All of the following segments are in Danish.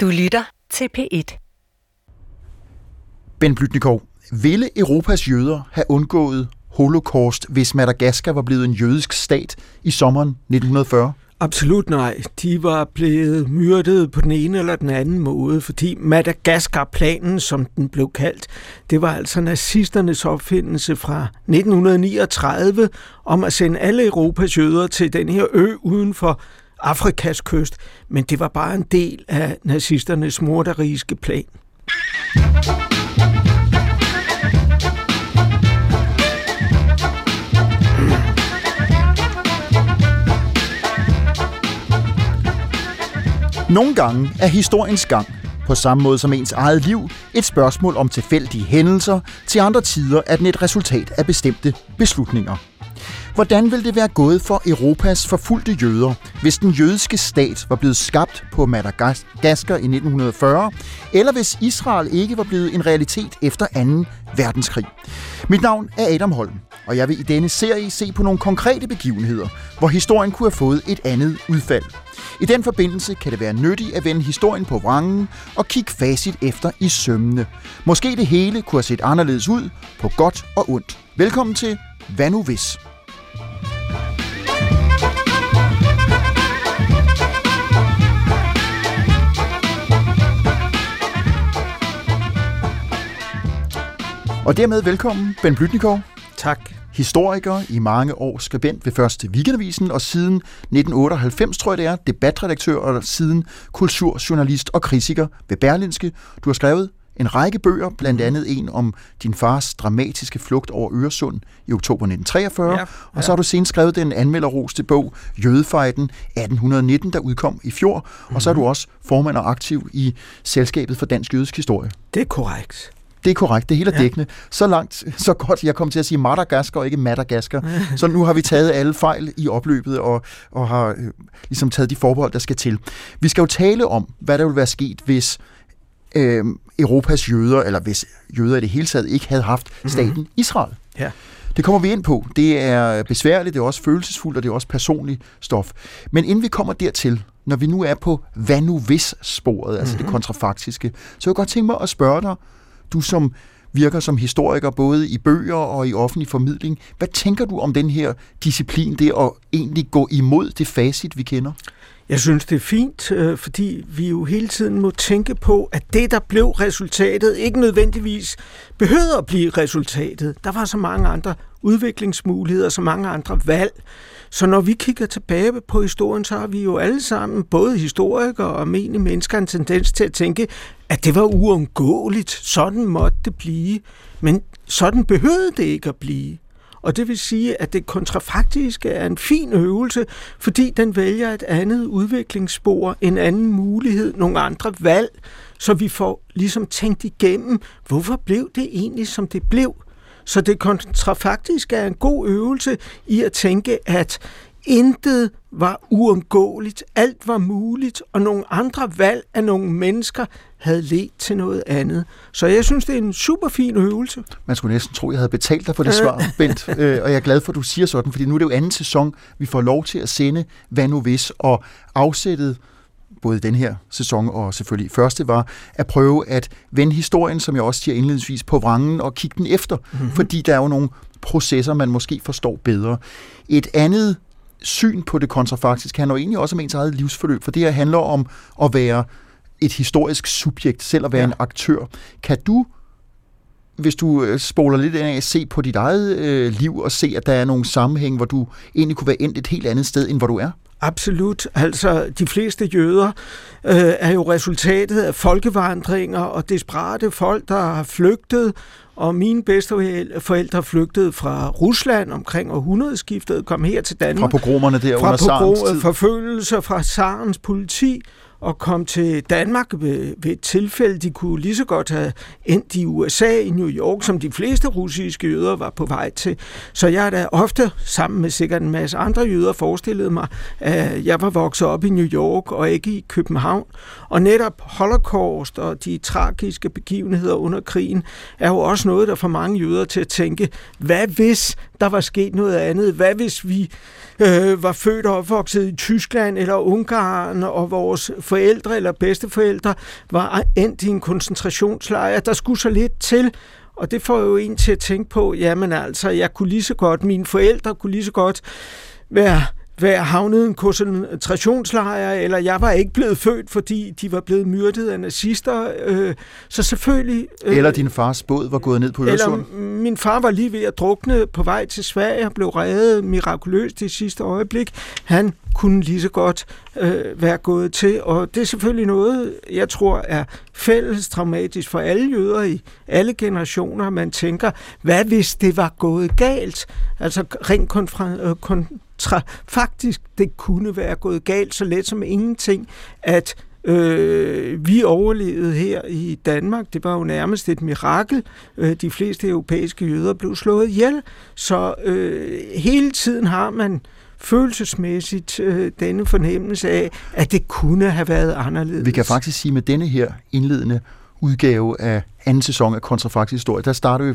Du lytter til P1. Ben Blytnikov, ville Europas jøder have undgået holocaust, hvis Madagaskar var blevet en jødisk stat i sommeren 1940? Absolut nej. De var blevet myrdet på den ene eller den anden måde, fordi Madagaskar-planen, som den blev kaldt, det var altså nazisternes opfindelse fra 1939 om at sende alle Europas jøder til den her ø uden for Afrikas kyst. Men det var bare en del af nazisternes morderiske plan. Nogle gange er historiens gang, på samme måde som ens eget liv, et spørgsmål om tilfældige hændelser, til andre tider er den et resultat af bestemte beslutninger. Hvordan ville det være gået for Europas forfulgte jøder, hvis den jødiske stat var blevet skabt på Madagaskar i 1940, eller hvis Israel ikke var blevet en realitet efter 2. verdenskrig? Mit navn er Adam Holm, og jeg vil i denne serie se på nogle konkrete begivenheder, hvor historien kunne have fået et andet udfald. I den forbindelse kan det være nyttigt at vende historien på vrangen og kigge facit efter i sømmene. Måske det hele kunne have set anderledes ud, på godt og ondt. Velkommen til Hvad nu hvis? Og dermed velkommen, Ben Blytnikov. Tak. Historiker, i mange år skribent ved første Weekendavisen, og siden 1998, tror jeg det er, debatredaktør, og siden kulturjournalist og kritiker ved Berlinske. Du har skrevet en række bøger, blandt andet en om din fars dramatiske flugt over Øresund i oktober 1943, ja, ja. og så har du senere skrevet den anmelderroste bog Jødefejden 1819, der udkom i fjor, mm-hmm. og så er du også formand og aktiv i Selskabet for Dansk Jødisk Historie. Det er korrekt. Det er korrekt, det hele er ja. dækkende. Så langt, så godt, jeg kom til at sige Madagaskar og ikke Madagaskar. så nu har vi taget alle fejl i opløbet og, og har øh, ligesom taget de forbehold, der skal til. Vi skal jo tale om, hvad der ville være sket, hvis øh, Europas jøder, eller hvis jøder i det hele taget ikke havde haft mhm. staten mm-hmm. Israel. Ja. Det kommer vi ind på. Det er besværligt, det er også følelsesfuldt, og det er også personligt stof. Men inden vi kommer dertil, når vi nu er på hvad nu hvis sporet, altså mm-hmm. det mhm. kontrafaktiske, så jeg godt tænke mig at spørge dig, du som virker som historiker både i bøger og i offentlig formidling. Hvad tænker du om den her disciplin, det at egentlig gå imod det facit, vi kender? Jeg synes, det er fint, øh, fordi vi jo hele tiden må tænke på, at det, der blev resultatet, ikke nødvendigvis behøvede at blive resultatet. Der var så mange andre udviklingsmuligheder, så mange andre valg. Så når vi kigger tilbage på historien, så har vi jo alle sammen, både historikere og almindelige mennesker, en tendens til at tænke, at det var uundgåeligt. Sådan måtte det blive. Men sådan behøvede det ikke at blive. Og det vil sige, at det kontrafaktiske er en fin øvelse, fordi den vælger et andet udviklingsspor, en anden mulighed, nogle andre valg, så vi får ligesom tænkt igennem, hvorfor blev det egentlig, som det blev? Så det kontrafaktiske er en god øvelse i at tænke, at intet var uomgåeligt, alt var muligt, og nogle andre valg af nogle mennesker havde ledt til noget andet. Så jeg synes, det er en super fin øvelse. Man skulle næsten tro, jeg havde betalt dig for det svar, Bent, øh, og jeg er glad for, at du siger sådan, fordi nu er det jo anden sæson, vi får lov til at sende Hvad nu hvis, og afsættet både den her sæson og selvfølgelig første, var at prøve at vende historien, som jeg også siger indledningsvis, på vrangen og kigge den efter, mm-hmm. fordi der er jo nogle processer, man måske forstår bedre. Et andet syn på det kontrafaktiske handler jo egentlig også om ens eget livsforløb, for det her handler om at være et historisk subjekt, selv at være ja. en aktør. Kan du hvis du øh, spoler lidt af, se på dit eget øh, liv og se, at der er nogle sammenhæng, hvor du egentlig kunne være endt et helt andet sted, end hvor du er? Absolut. Altså, de fleste jøder øh, er jo resultatet af folkevandringer og desperate folk, der har flygtet. Og mine forældre flygtede fra Rusland omkring århundredeskiftet, kom her til Danmark. Fra pogromerne der fra under Sarens forfølgelser fra Sarens politi og kom til Danmark ved, ved et tilfælde. De kunne lige så godt have endt i USA, i New York, som de fleste russiske jøder var på vej til. Så jeg er da ofte, sammen med sikkert en masse andre jøder, forestillet mig, at jeg var vokset op i New York og ikke i København. Og netop Holocaust og de tragiske begivenheder under krigen er jo også noget, der får mange jøder til at tænke, hvad hvis der var sket noget andet? Hvad hvis vi øh, var født og opvokset i Tyskland eller Ungarn, og vores forældre eller bedsteforældre var endt i en koncentrationslejr. Der skulle så lidt til, og det får jo en til at tænke på, jamen altså, jeg kunne lige så godt, mine forældre kunne lige så godt være være havnet i en koncentrationslejr, eller jeg var ikke blevet født, fordi de var blevet myrdet af nazister. Øh, så selvfølgelig... Øh, eller din fars båd var gået ned på Øresund. Eller min far var lige ved at drukne på vej til Sverige og blev reddet mirakuløst i sidste øjeblik. Han kunne lige så godt øh, være gået til, og det er selvfølgelig noget, jeg tror er fælles traumatisk for alle jøder i alle generationer. Man tænker, hvad hvis det var gået galt? Altså rent konfra- øh, kon- faktisk det kunne være gået galt så let som ingenting, at øh, vi overlevede her i Danmark. Det var jo nærmest et mirakel. Øh, de fleste europæiske jøder blev slået ihjel. Så øh, hele tiden har man følelsesmæssigt øh, denne fornemmelse af, at det kunne have været anderledes. Vi kan faktisk sige med denne her indledende udgave af anden sæson af Kontrafaktisk Historie, der starter vi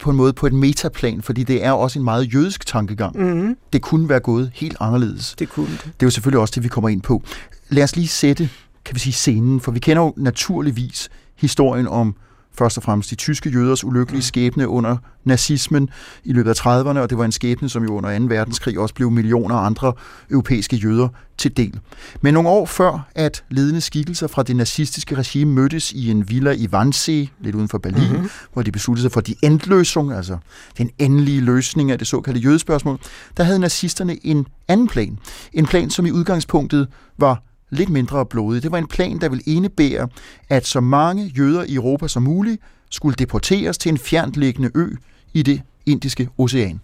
på en måde på et metaplan, fordi det er også en meget jødisk tankegang. Mm-hmm. Det kunne være gået helt anderledes. Det kunne det. Det er jo selvfølgelig også det, vi kommer ind på. Lad os lige sætte, kan vi sige, scenen, for vi kender jo naturligvis historien om først og fremmest de tyske jøders ulykkelige mm. skæbne under nazismen i løbet af 30'erne, og det var en skæbne, som jo under 2. verdenskrig også blev millioner af andre europæiske jøder til del. Men nogle år før, at ledende skikkelser fra det nazistiske regime mødtes i en villa i Wannsee, lidt uden for Berlin, mm-hmm. hvor de besluttede sig for de endløsung, altså den endelige løsning af det såkaldte jødespørgsmål, der havde nazisterne en anden plan. En plan, som i udgangspunktet var lidt mindre blodig. Det var en plan, der ville indebære, at så mange jøder i Europa som muligt skulle deporteres til en fjerntliggende ø i det indiske ocean.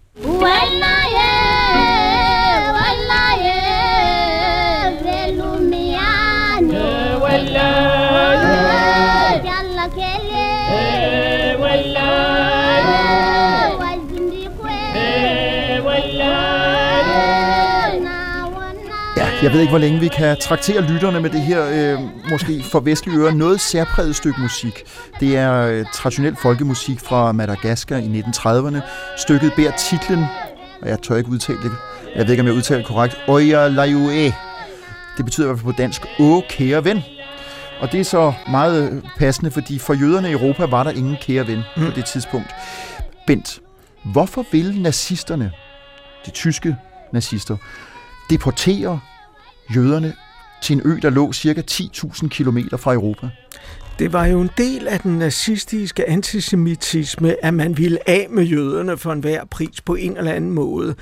Jeg ved ikke, hvor længe vi kan traktere lytterne med det her, øh, måske for vestlige ører, noget særpræget stykke musik. Det er øh, traditionel folkemusik fra Madagaskar i 1930'erne. Stykket bærer titlen, og jeg tør ikke udtale det, jeg ved ikke, om jeg udtaler det korrekt, Oya Laiue. Det betyder i hvert fald på dansk, Åh, kære ven. Og det er så meget passende, fordi for jøderne i Europa var der ingen kære ven mm. på det tidspunkt. Bent, hvorfor vil nazisterne, de tyske nazister, deportere jøderne til en ø, der lå cirka 10.000 km fra Europa? Det var jo en del af den nazistiske antisemitisme, at man ville af med jøderne for enhver pris på en eller anden måde.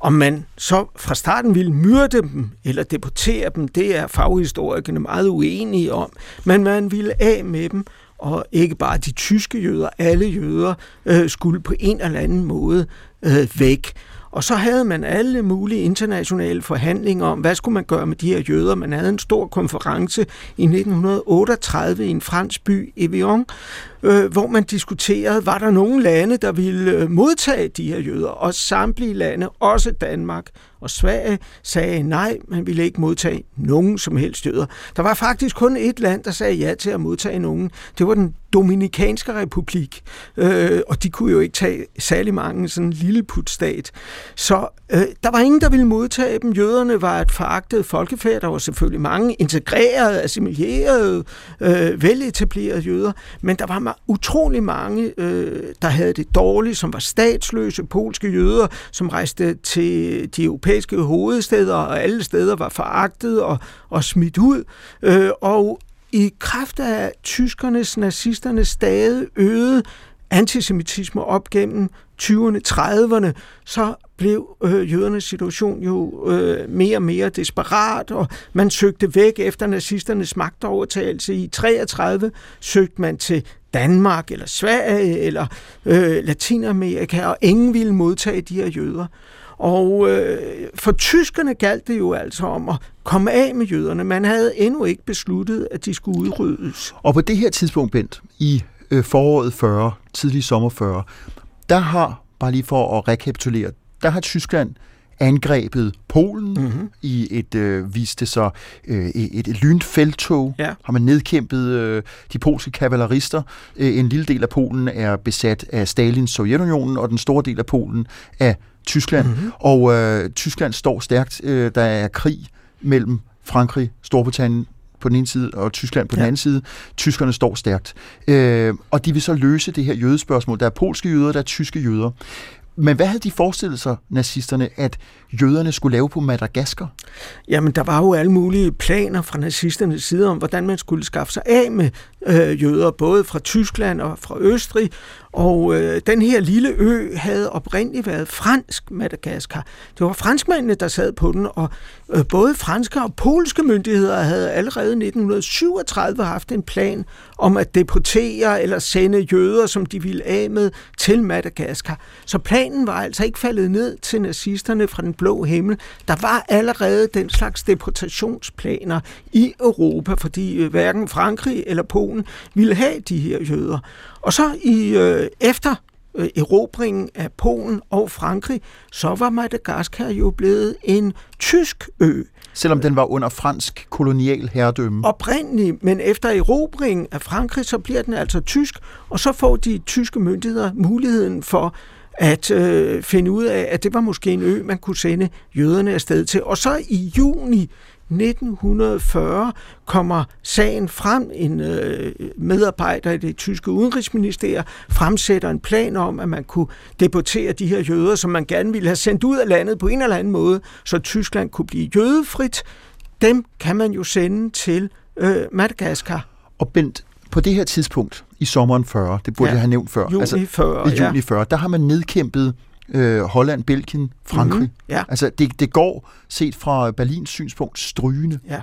Om man så fra starten ville myrde dem eller deportere dem, det er faghistorikerne meget uenige om. Men man ville af med dem, og ikke bare de tyske jøder, alle jøder øh, skulle på en eller anden måde øh, væk. Og så havde man alle mulige internationale forhandlinger om, hvad skulle man gøre med de her jøder. Man havde en stor konference i 1938 i en fransk by, Evian, øh, hvor man diskuterede, var der nogle lande, der ville øh, modtage de her jøder, og samtlige lande, også Danmark og Sverige, sagde nej, man ville ikke modtage nogen som helst jøder. Der var faktisk kun et land, der sagde ja til at modtage nogen. Det var den Dominikanske Republik, øh, og de kunne jo ikke tage særlig mange, sådan en lille putstat. Så øh, der var ingen, der ville modtage dem. Jøderne var et foragtet folkefærd. Der var selvfølgelig mange integrerede, assimilerede, øh, veletablerede jøder, men der var utrolig mange, øh, der havde det dårligt, som var statsløse polske jøder, som rejste til de europæiske hovedsteder, og alle steder var foragtet og, og smidt ud. Øh, og i kraft af tyskernes, nazisternes stadig øget antisemitisme op gennem 20'erne, 30'erne, så blev øh, jødernes situation jo øh, mere og mere desperat, og man søgte væk efter nazisternes magtovertagelse. I 33 søgte man til Danmark eller Sverige eller øh, Latinamerika, og ingen ville modtage de her jøder. Og øh, for tyskerne galt det jo altså om at komme af med jøderne. Man havde endnu ikke besluttet, at de skulle udryddes. Og på det her tidspunkt, Bent, i øh, foråret 40, tidlig sommer 40, der har, bare lige for at rekapitulere, der har Tyskland angrebet Polen mm-hmm. i et, øh, viste sig, øh, et, et lynfeltog. Ja. Har man nedkæmpet øh, de polske kavalerister. Øh, en lille del af Polen er besat af Stalins Sovjetunionen, og den store del af Polen af Tyskland. Mm-hmm. Og øh, Tyskland står stærkt. Øh, der er krig mellem Frankrig, Storbritannien, på den ene side, og Tyskland på ja. den anden side. Tyskerne står stærkt. Øh, og de vil så løse det her jødespørgsmål. Der er polske jøder, der er tyske jøder. Men hvad havde de forestillet sig, nazisterne, at jøderne skulle lave på Madagaskar? Jamen, der var jo alle mulige planer fra nazisternes side om, hvordan man skulle skaffe sig af med øh, jøder, både fra Tyskland og fra Østrig, og øh, den her lille ø havde oprindeligt været fransk Madagaskar. Det var franskmændene, der sad på den, og øh, både franske og polske myndigheder havde allerede i 1937 haft en plan om at deportere eller sende jøder, som de ville af med, til Madagaskar. Så planen var altså ikke faldet ned til nazisterne fra den blå himmel. Der var allerede den slags deportationsplaner i Europa, fordi øh, hverken Frankrig eller Polen ville have de her jøder. Og så i øh, efter øh, erobringen af Polen og Frankrig, så var Madagaskar jo blevet en tysk ø. Selvom den var under fransk kolonial herredømme. Oprindeligt, men efter erobringen af Frankrig, så bliver den altså tysk, og så får de tyske myndigheder muligheden for at øh, finde ud af, at det var måske en ø, man kunne sende jøderne afsted til. Og så i juni 1940 kommer sagen frem. En øh, medarbejder i det tyske udenrigsministerium fremsætter en plan om, at man kunne deportere de her jøder, som man gerne ville have sendt ud af landet på en eller anden måde, så Tyskland kunne blive jødefrit. Dem kan man jo sende til øh, Madagaskar. Og Bent, på det her tidspunkt i sommeren 40, det burde ja, jeg have nævnt før, juni altså, 40, i juni 40, der har man nedkæmpet øh, Holland, Belgien, Frankrig. Mm-hmm, ja. Altså det, det går, set fra Berlins synspunkt, strygende. Ja.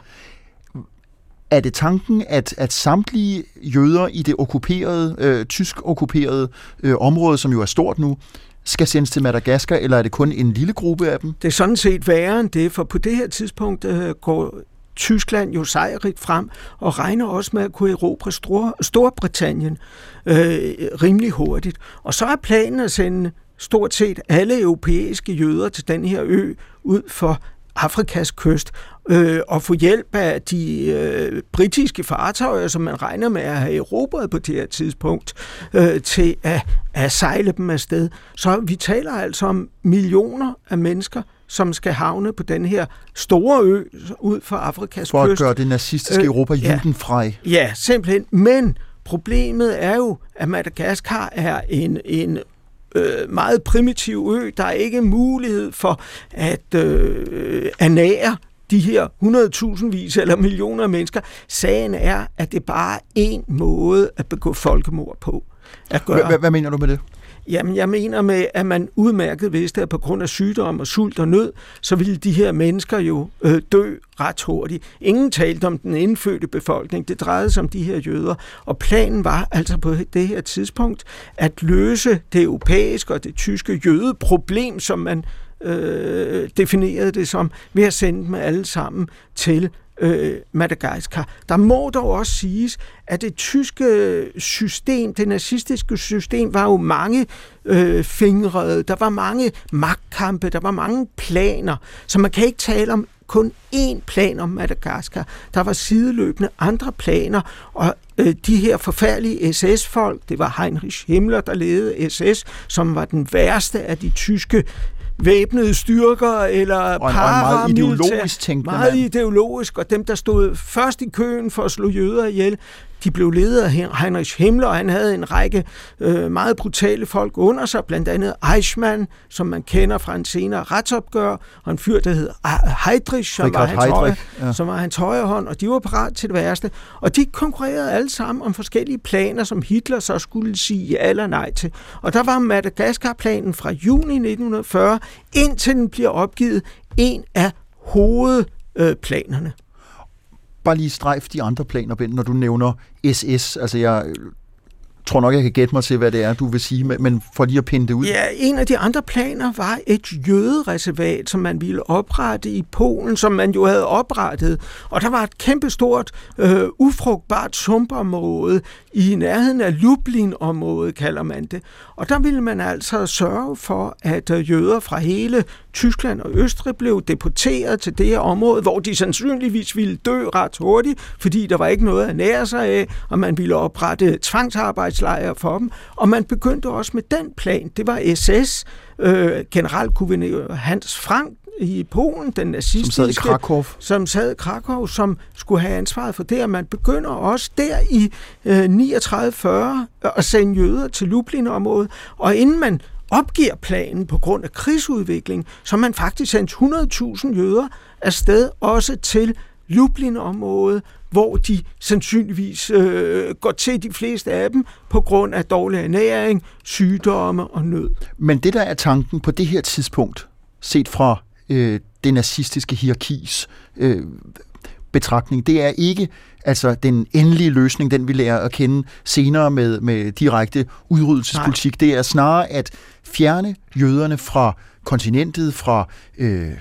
Er det tanken, at, at samtlige jøder i det okkuperede, øh, tysk okkuperede øh, område, som jo er stort nu, skal sendes til Madagaskar, eller er det kun en lille gruppe af dem? Det er sådan set værre end det, for på det her tidspunkt øh, går Tyskland jo sejrigt frem og regner også med at kunne erobre Stor- Storbritannien øh, rimelig hurtigt. Og så er planen at sende stort set alle europæiske jøder til den her ø ud for Afrikas kyst øh, og få hjælp af de øh, britiske fartøjer, som man regner med at have erobret på det her tidspunkt, øh, til at, at sejle dem afsted. Så vi taler altså om millioner af mennesker, som skal havne på den her store ø ud for Afrikas for kyst. For at gøre det nazistiske øh, Europa ja, judenfrej. Ja, simpelthen. Men problemet er jo, at Madagaskar er en, en øh, meget primitiv ø. Der er ikke mulighed for at øh, ernære de her 100.000 vis eller millioner af mennesker. Sagen er, at det bare er én måde at begå folkemord på. At gøre. Hvad, hvad mener du med det? Jamen, jeg mener med, at man udmærket vidste, at på grund af sygdom og sult og nød, så ville de her mennesker jo øh, dø ret hurtigt. Ingen talte om den indfødte befolkning. Det drejede sig om de her jøder. Og planen var altså på det her tidspunkt at løse det europæiske og det tyske jødeproblem, som man øh, definerede det som, ved at sende dem alle sammen til øh, Madagaskar. Der må dog også siges, at det tyske system, det nazistiske system, var jo mange øh, fingrede, der var mange magtkampe, der var mange planer, så man kan ikke tale om kun én plan om Madagaskar. Der var sideløbende andre planer, og øh, de her forfærdelige SS-folk, det var Heinrich Himmler, der ledede SS, som var den værste af de tyske væbnede styrker eller og meget ideologisk tænkende Meget ideologisk, og dem, der stod først i køen for at slå jøder ihjel, de blev ledet af Heinrich Himmler, og han havde en række øh, meget brutale folk under sig, blandt andet Eichmann, som man kender fra en senere retsopgør, og en fyr, der hed Heydrich, som var, hans højre, ja. som var hans højre hånd, og de var parat til det værste. Og de konkurrerede alle sammen om forskellige planer, som Hitler så skulle sige ja eller nej til. Og der var Madagaskar-planen fra juni 1940, indtil den bliver opgivet en af hovedplanerne bare lige strejf de andre planer, Ben, når du nævner SS. Altså, jeg tror nok, jeg kan gætte mig til, hvad det er, du vil sige, men for lige at pinde det ud. Ja, en af de andre planer var et jødereservat, som man ville oprette i Polen, som man jo havde oprettet. Og der var et kæmpestort, øh, ufrugtbart sumpområde i nærheden af Lublin-området, kalder man det. Og der ville man altså sørge for, at øh, jøder fra hele Tyskland og Østrig blev deporteret til det her område, hvor de sandsynligvis ville dø ret hurtigt, fordi der var ikke noget at nære sig af, og man ville oprette tvangsarbejde tvangsarbejdslejre for dem. Og man begyndte også med den plan. Det var SS, øh, generalguvernør Hans Frank, i Polen, den nazistiske... Som sad i Krakow. Som sad i Krakow, som skulle have ansvaret for det, og man begynder også der i øh, 39-40 at sende jøder til Lublin-området, og inden man opgiver planen på grund af krigsudvikling, så man faktisk sendt 100.000 jøder afsted også til Lublin-området, hvor de sandsynligvis øh, går til de fleste af dem på grund af dårlig ernæring, sygdomme og nød. Men det, der er tanken på det her tidspunkt, set fra øh, det nazistiske hierarkis øh, betragtning, det er ikke altså den endelige løsning, den vi lærer at kende senere med, med direkte udryddelsespolitik. Nej. Det er snarere at fjerne jøderne fra kontinentet, fra øh,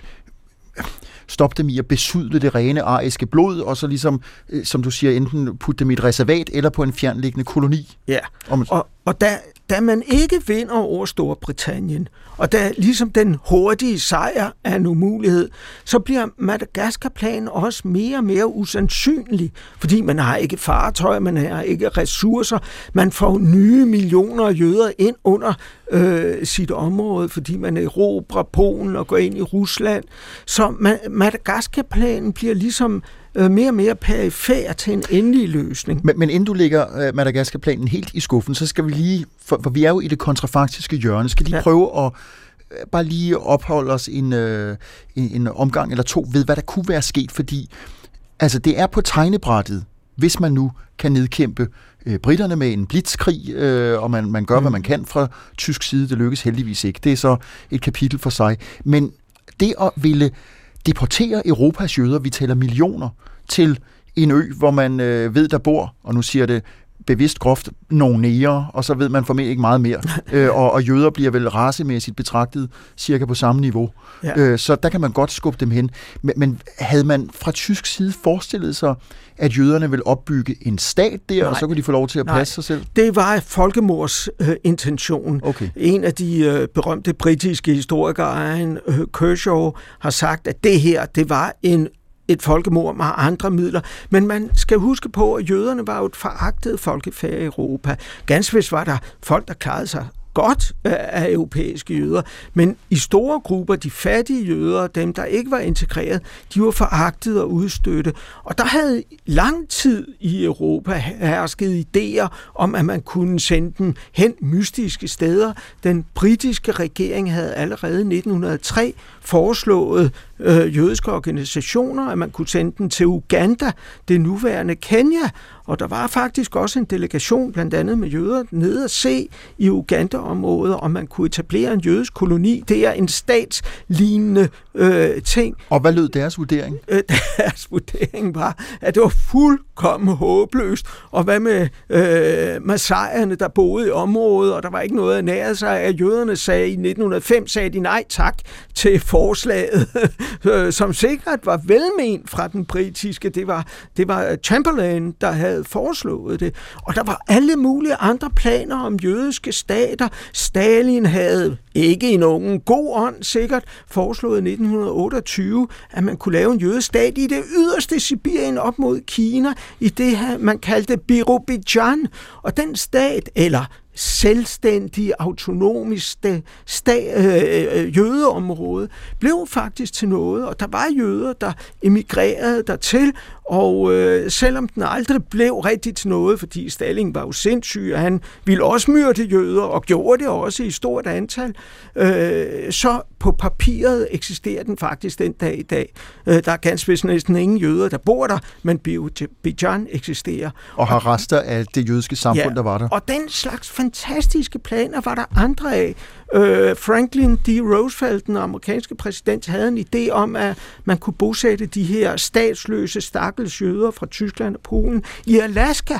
stoppe dem i at besudle det rene ariske blod, og så ligesom, øh, som du siger, enten putte dem i et reservat eller på en fjernliggende koloni. Ja, og, og da, da man ikke vinder over Storbritannien, og da ligesom den hurtige sejr er en umulighed, så bliver Madagaskar-planen også mere og mere usandsynlig, fordi man har ikke fartøjer, man har ikke ressourcer, man får nye millioner af jøder ind under øh, sit område, fordi man erobrer Polen og går ind i Rusland. Så Madagaskar-planen bliver ligesom øh, mere og mere perifær til en endelig løsning. Men, men inden du lægger øh, Madagaskar-planen helt i skuffen, så skal vi lige, for, for vi er jo i det kontrafaktiske hjørne, skal lige ja. prøve at øh, bare lige opholde os en, øh, en, en omgang eller to ved, hvad der kunne være sket, fordi altså, det er på tegnebrættet, hvis man nu kan nedkæmpe øh, britterne med en blitzkrig, øh, og man, man gør, mm. hvad man kan fra tysk side. Det lykkes heldigvis ikke. Det er så et kapitel for sig. Men det at ville deportere Europas jøder, vi tæller millioner, til en ø, hvor man øh, ved, der bor, og nu siger det bevidst groft, nogle nære, og så ved man formentlig ikke meget mere. øh, og, og jøder bliver vel racemæssigt betragtet cirka på samme niveau. Ja. Øh, så der kan man godt skubbe dem hen. Men, men havde man fra tysk side forestillet sig, at jøderne vil opbygge en stat der, Nej. og så kunne de få lov til at passe Nej. sig selv? Det var folkemords øh, intention. Okay. En af de øh, berømte britiske historikere, Kershaw, har sagt, at det her, det var en et folkemord med andre midler. Men man skal huske på, at jøderne var jo et foragtet folkefærd i Europa. Ganske vist var der folk, der klarede sig godt øh, af europæiske jøder, men i store grupper, de fattige jøder, dem der ikke var integreret, de var foragtet og udstøtte. Og der havde lang tid i Europa hersket idéer om, at man kunne sende dem hen mystiske steder. Den britiske regering havde allerede i 1903 foreslået øh, jødiske organisationer, at man kunne sende dem til Uganda, det nuværende Kenya, og der var faktisk også en delegation, blandt andet med jøder, nede at se i Uganda-området, om man kunne etablere en jødisk koloni. Det er en statslignende øh, ting. Og hvad lød deres vurdering? Øh, deres vurdering var, at det var fuldkommen håbløst. Og hvad med øh, massajerne, der boede i området, og der var ikke noget at nære sig af. Jøderne sagde i 1905, sagde de nej tak til forslaget, Øh, som sikkert var velment fra den britiske. Det var, det var øh, Chamberlain, der havde foreslået det. Og der var alle mulige andre planer om jødiske stater. Stalin havde ikke i nogen god ånd sikkert foreslået i 1928, at man kunne lave en jødestat i det yderste Sibirien op mod Kina, i det her, man kaldte Birobidjan. Og den stat, eller selvstændige, autonomiske sta- øh, øh, øh, jødeområde, blev faktisk til noget, og der var jøder, der emigrerede dertil, og øh, selvom den aldrig blev rigtig til noget, fordi Stalin var jo sindssyg, og han ville også myrde jøder, og gjorde det også i stort antal, øh, så på papiret eksisterer den faktisk den dag i dag. Øh, der er ganske vist næsten ingen jøder, der bor der, men Bijan eksisterer. Og har rester af det jødiske samfund, ja, der var der. Og den slags fantastiske planer var der andre af. Øh, Franklin D. Roosevelt, den amerikanske præsident, havde en idé om, at man kunne bosætte de her statsløse stakkels jøder fra Tyskland og Polen i Alaska.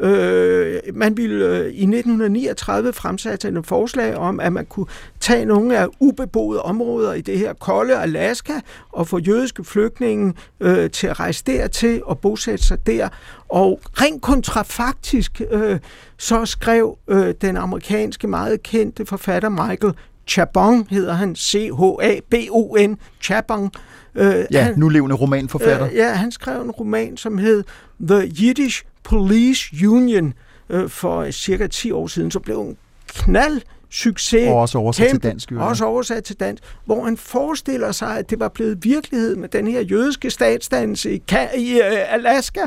Øh, man ville øh, i 1939 fremsætte en forslag om, at man kunne tage nogle af ubeboede områder i det her kolde Alaska og få jødiske flygtninge øh, til at rejse dertil og bosætte sig der. Og rent kontrafaktisk øh, så skrev øh, den amerikanske meget kendte forfatter Michael Chabon, hedder han, C-H-A-B-O-N, Chabon. Øh, ja, han, nu levende romanforfatter. Øh, ja, han skrev en roman, som hed The Yiddish Police Union øh, for cirka 10 år siden, så blev en knald succes. Og også oversat til dansk. Jo, også oversat til dansk, hvor han forestiller sig, at det var blevet virkelighed med den her jødiske statsdannelse i, i uh, Alaska,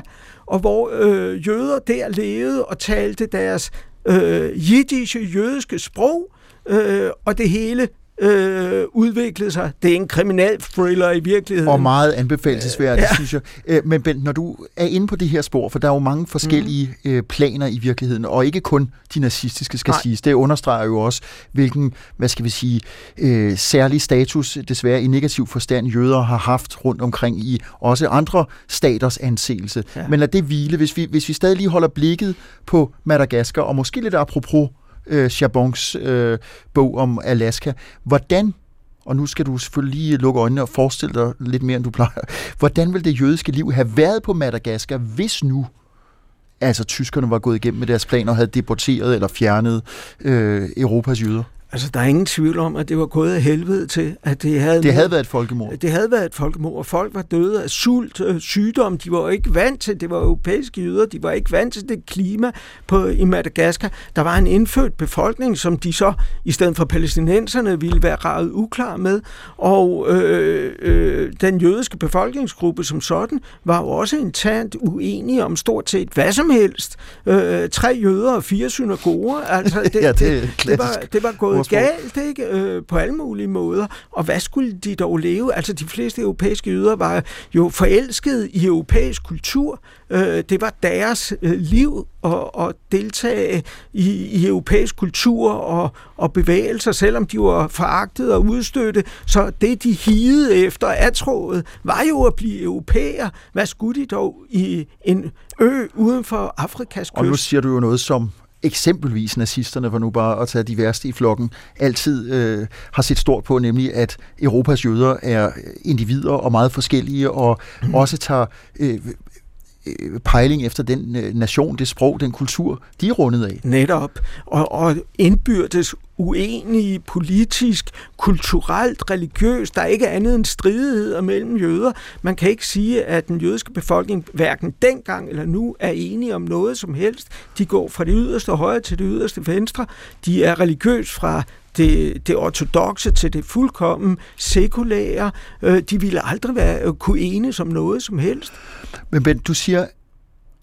og hvor øh, jøder der levede og talte deres øh, jiddische jødiske sprog, øh, og det hele øh, udviklet sig. Det er en kriminal thriller i virkeligheden. Og meget anbefalesværdigt, ja. synes jeg. Øh, men Bent, når du er inde på det her spor, for der er jo mange forskellige mm. øh, planer i virkeligheden, og ikke kun de nazistiske skal Nej. siges. Det understreger jo også, hvilken, hvad skal vi sige, øh, særlig status, desværre i negativ forstand, jøder har haft rundt omkring i også andre staters anseelse. Ja. Men lad det hvile, hvis vi, hvis vi stadig lige holder blikket på Madagaskar, og måske lidt apropos øh, Chabons øh, bog om Alaska. Hvordan, og nu skal du selvfølgelig lige lukke øjnene og forestille dig lidt mere, end du plejer, hvordan ville det jødiske liv have været på Madagaskar, hvis nu altså tyskerne var gået igennem med deres planer og havde deporteret eller fjernet øh, Europas jøder? Altså, der er ingen tvivl om, at det var gået af helvede til, at det havde... Det havde været et folkemord. Det havde været et folkemord, og folk var døde af sult, øh, sygdom. De var jo ikke vant til, det var europæiske jøder, de var ikke vant til det klima på, i Madagaskar. Der var en indfødt befolkning, som de så, i stedet for palæstinenserne, ville være ravet uklar med. Og øh, øh, den jødiske befolkningsgruppe som sådan, var jo også internt uenige om stort set hvad som helst. Øh, tre jøder og fire synagoger. Altså, det, ja, det, det, det, var, det var gået gået galt, ikke? Øh, på alle mulige måder. Og hvad skulle de dog leve? Altså, de fleste europæiske jøder var jo forelskede i europæisk kultur. Øh, det var deres øh, liv at, at deltage i, i europæisk kultur og, og bevægelser, selvom de var foragtet og udstøtte. Så det, de higede efter atrådet, var jo at blive europæer. Hvad skulle de dog i en ø uden for Afrikas kyst? Og nu siger du jo noget, som eksempelvis nazisterne, for nu bare at tage de værste i flokken, altid øh, har set stort på, nemlig at Europas jøder er individer og meget forskellige, og mm. også tager øh, Øh, pejling efter den øh, nation, det sprog, den kultur, de er rundet af. Netop. Og, og indbyrdes uenige politisk, kulturelt, religiøst. Der er ikke andet end stridigheder mellem jøder. Man kan ikke sige, at den jødiske befolkning hverken dengang eller nu er enige om noget som helst. De går fra det yderste højre til det yderste venstre. De er religiøst fra det, det ortodoxe til det fuldkommen sekulære. Øh, de ville aldrig være, øh, kunne enes om noget som helst. Men Ben, du siger,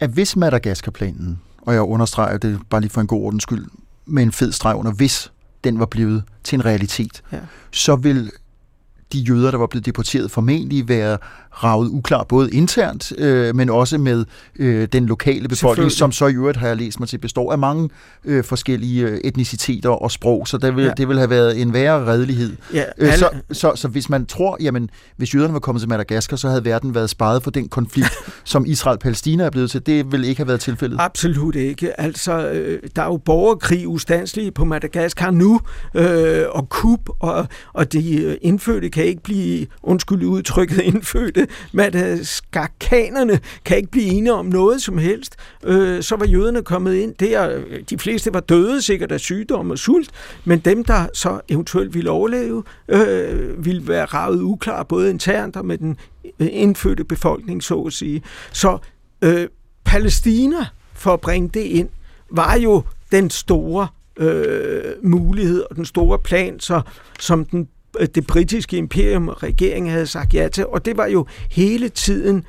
at hvis Madagaskar-planen, og jeg understreger det bare lige for en god ordens skyld, med en fed streg under, hvis den var blevet til en realitet, ja. så vil de jøder, der var blevet deporteret, formentlig være ravet uklar, både internt, øh, men også med øh, den lokale befolkning, som så i øvrigt, har jeg læst mig til, består af mange øh, forskellige øh, etniciteter og sprog, så det vil, ja. det vil have været en værre redelighed. Ja, øh, så, så, så hvis man tror, jamen, hvis jøderne var kommet til Madagaskar, så havde verden været sparet for den konflikt, som Israel-Palæstina er blevet til. Det vil ikke have været tilfældet. Absolut ikke. Altså, øh, der er jo borgerkrig ustandslige på Madagaskar nu, øh, og kup, og, og de øh, indfødte kan ikke blive, undskyld udtrykket, indfødte Madagaskarkanerne øh, kan ikke blive enige om noget som helst. Øh, så var jøderne kommet ind der. De fleste var døde sikkert af sygdom og sult, men dem, der så eventuelt ville overleve, øh, ville være ravet uklar både internt og med den øh, indfødte befolkning, så at sige. Så øh, Palæstina, for at bringe det ind, var jo den store øh, mulighed og den store plan, så, som den det britiske imperium og regeringen havde sagt ja til, og det var jo hele tiden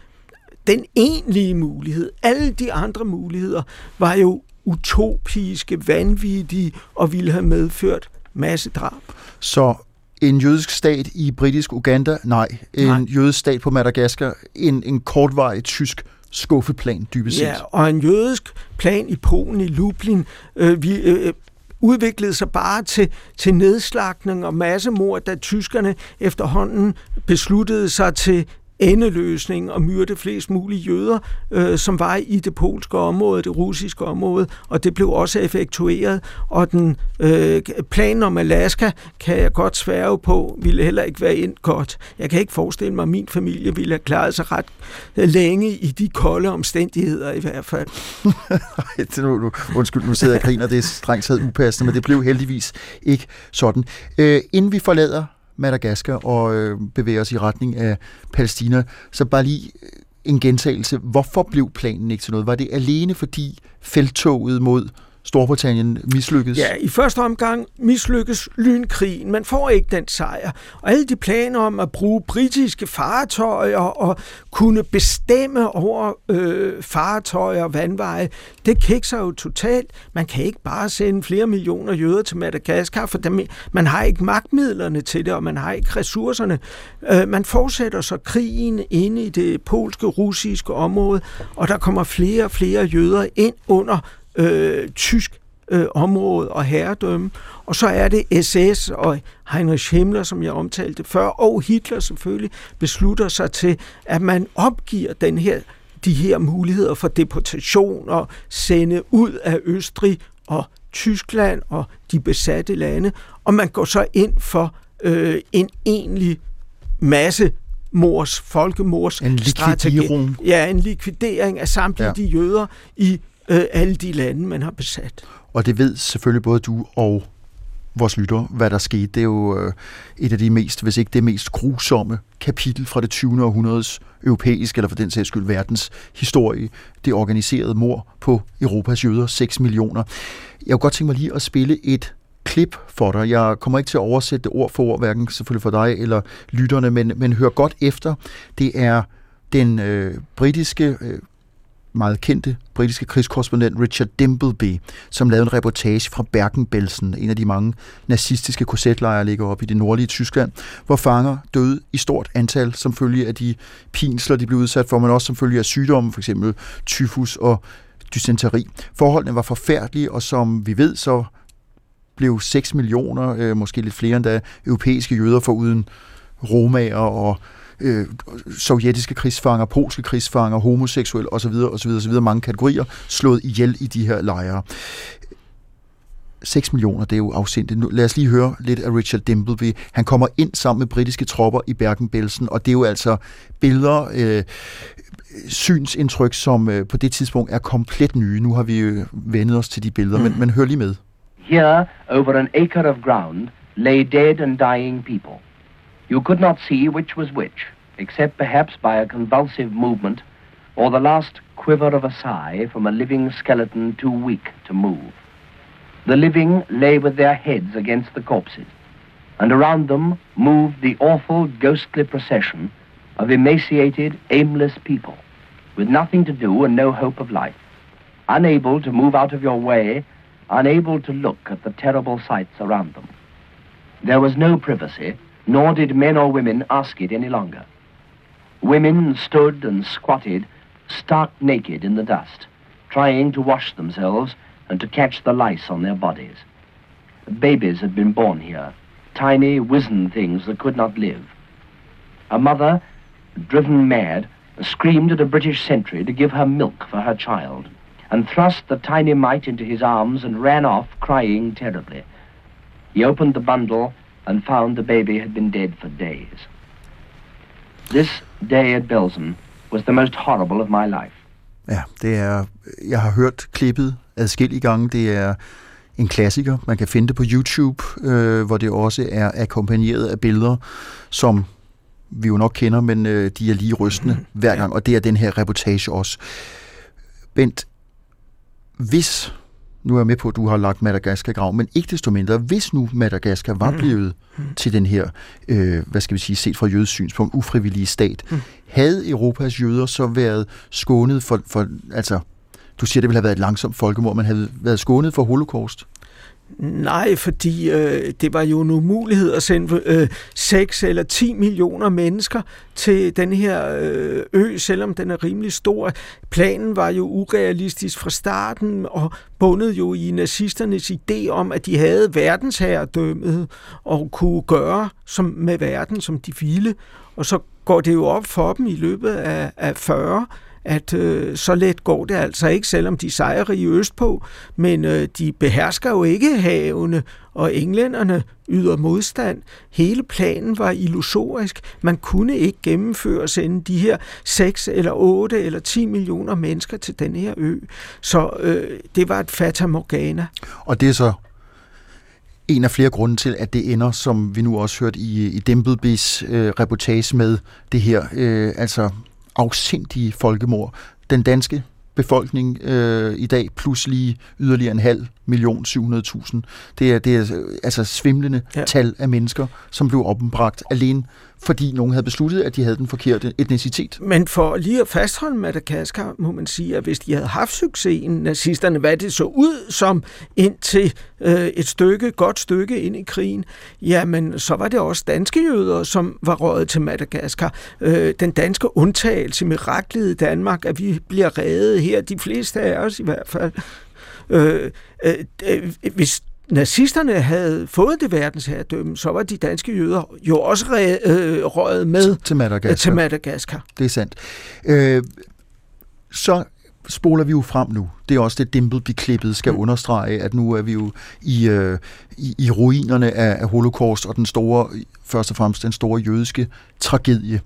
den egentlige mulighed. Alle de andre muligheder var jo utopiske, vanvittige og ville have medført masse drab. Så en jødisk stat i britisk Uganda? Nej. En Nej. jødisk stat på Madagaskar? En, en kortvarig tysk skuffeplan, dybest set. Ja, og en jødisk plan i Polen, i Lublin. Øh, vi, øh, udviklede sig bare til, til nedslagning og massemord, da tyskerne efterhånden besluttede sig til endeløsning og myrde flest mulige jøder, øh, som var i det polske område, det russiske område, og det blev også effektueret. Og den øh, planen om Alaska kan jeg godt sværge på, ville heller ikke være ind godt. Jeg kan ikke forestille mig, at min familie ville have klaret sig ret øh, længe i de kolde omstændigheder i hvert fald. nu, nu, undskyld, nu sidder jeg og griner, det er strengt taget upassende, men det blev heldigvis ikke sådan. Øh, inden vi forlader Madagaskar og øh, bevæger os i retning af Palæstina. Så bare lige øh, en gentagelse. Hvorfor blev planen ikke til noget? Var det alene fordi feltoget mod Storbritannien mislykkes? Ja, i første omgang mislykkes lynkrigen. Man får ikke den sejr. Og alle de planer om at bruge britiske fartøjer og kunne bestemme over øh, fartøjer og vandveje, det kikser jo totalt. Man kan ikke bare sende flere millioner jøder til Madagaskar, for dem, man har ikke magtmidlerne til det, og man har ikke ressourcerne. Øh, man fortsætter så krigen inde i det polske, russiske område, og der kommer flere og flere jøder ind under øh, tysk øh, område og herredømme. Og så er det SS og Heinrich Himmler, som jeg omtalte før, og Hitler selvfølgelig, beslutter sig til, at man opgiver den her, de her muligheder for deportation og sende ud af Østrig og Tyskland og de besatte lande, og man går så ind for øh, en egentlig masse mors, folkemors en strategi. Ja, en likvidering af samtlige ja. de jøder i øh, alle de lande, man har besat. Og det ved selvfølgelig både du og vores lytter, hvad der skete. Det er jo øh, et af de mest, hvis ikke det mest grusomme kapitel fra det 20. århundredes europæiske, eller for den sags skyld verdens historie. Det organiserede mor på Europas jøder, 6 millioner. Jeg kunne godt tænke mig lige at spille et klip for dig. Jeg kommer ikke til at oversætte det ord for ord, hverken selvfølgelig for dig eller lytterne, men, men hør godt efter. Det er den øh, britiske øh, meget kendte britiske krigskorrespondent Richard Dimbleby, som lavede en reportage fra Bergen-Belsen, en af de mange nazistiske korsetlejre ligger op i det nordlige Tyskland, hvor fanger døde i stort antal som følge af de pinsler, de blev udsat for, men også som følge af sygdomme, f.eks. tyfus og dysenteri. Forholdene var forfærdelige, og som vi ved, så blev 6 millioner, øh, måske lidt flere endda, europæiske jøder foruden romager og øh, sovjetiske krigsfanger, polske krigsfanger, homoseksuelle osv., osv., osv., mange kategorier, slået ihjel i de her lejre. 6 millioner, det er jo afsindigt. Nu, lad os lige høre lidt af Richard Dimbleby. Han kommer ind sammen med britiske tropper i Bergen-Belsen, og det er jo altså billeder, øh, synsindtryk, som øh, på det tidspunkt er komplet nye. Nu har vi jo vendet os til de billeder, mm. men, men hør lige med. Here, over an acre of ground, lay dead and dying people. You could not see which was which, except perhaps by a convulsive movement or the last quiver of a sigh from a living skeleton too weak to move. The living lay with their heads against the corpses, and around them moved the awful ghostly procession of emaciated, aimless people, with nothing to do and no hope of life, unable to move out of your way, unable to look at the terrible sights around them. There was no privacy, nor did men or women ask it any longer. Women stood and squatted, stark naked in the dust, trying to wash themselves and to catch the lice on their bodies. Babies had been born here, tiny, wizened things that could not live. A mother, driven mad, screamed at a British sentry to give her milk for her child, and thrust the tiny mite into his arms and ran off, crying terribly. He opened the bundle and found the baby had been dead for days. This day at Belsen was the most horrible of my life. Ja, det er, jeg har hørt klippet adskillige gange. Det er en klassiker. Man kan finde det på YouTube, øh, hvor det også er akkompagneret af billeder, som vi jo nok kender, men øh, de er lige rystende hver gang, og det er den her reportage også. Bent, hvis nu er jeg med på, at du har lagt Madagaskar i grav, men ikke desto mindre, hvis nu Madagaskar var mm. blevet mm. til den her, øh, hvad skal vi sige, set fra jødes synspunkt, ufrivillige stat, mm. havde Europas jøder så været skånet for, for, altså, du siger, det ville have været et langsomt folkemord, men havde været skånet for holocaust? Nej, fordi øh, det var jo en umulighed at sende øh, 6 eller 10 millioner mennesker til den her øh, ø, selvom den er rimelig stor. Planen var jo urealistisk fra starten og bundet jo i nazisternes idé om, at de havde verdensherredømmet og kunne gøre som med verden, som de ville. Og så går det jo op for dem i løbet af, af 40 at øh, så let går det altså ikke, selvom de sejrer i østpå, men øh, de behersker jo ikke havene, og englænderne yder modstand. Hele planen var illusorisk. Man kunne ikke gennemføre at sende de her 6 eller 8 eller 10 millioner mennesker til den her ø. Så øh, det var et fatamorgana. Og det er så en af flere grunde til, at det ender, som vi nu også hørte i, i Dimblebys øh, reportage med det her, øh, altså afsindige folkemord. Den danske befolkning øh, i dag, plus lige yderligere en halv million, 700.000. Det er, det er øh, altså svimlende ja. tal af mennesker, som blev opbragt alene fordi nogen havde besluttet, at de havde den forkerte etnicitet. Men for lige at fastholde Madagaskar, må man sige, at hvis de havde haft succesen, nazisterne, hvad det så ud som indtil øh, et stykke, godt stykke ind i krigen, jamen så var det også danske jøder, som var røget til Madagaskar. Øh, den danske undtagelse, miraklet i Danmark, at vi bliver reddet her, de fleste af os i hvert fald, Øh, øh, øh, hvis nazisterne havde fået det verdensherredømme, så var de danske jøder jo også øh, røget med til Madagaskar. til Madagaskar. Det er sandt. Øh, så spoler vi jo frem nu. Det er også det, Dimbleby-klippet skal mm. understrege, at nu er vi jo i, øh, i, i ruinerne af, af holocaust og den store, først og fremmest den store jødiske tragedie.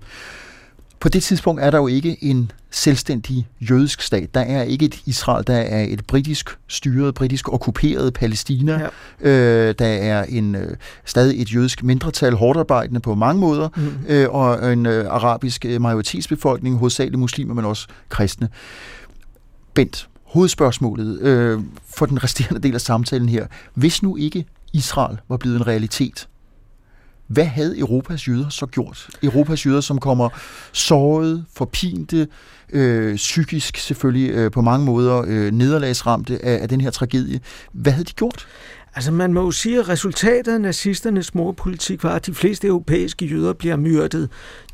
På det tidspunkt er der jo ikke en selvstændig jødisk stat. Der er ikke et Israel, der er et britisk styret, britisk okkuperet Palæstina. Ja. Øh, der er en øh, stadig et jødisk mindretal, hårdt arbejdende på mange måder, mm. øh, og en øh, arabisk øh, majoritetsbefolkning, hovedsageligt muslimer, men også kristne. Bent, hovedspørgsmålet øh, for den resterende del af samtalen her. Hvis nu ikke Israel var blevet en realitet, hvad havde Europas jøder så gjort? Europas jøder, som kommer såret, forpinte, øh, psykisk selvfølgelig øh, på mange måder øh, nederlagsramte af, af den her tragedie. Hvad havde de gjort? Altså man må jo sige, at resultatet af nazisternes morpolitik var, at de fleste europæiske jøder bliver myrdet.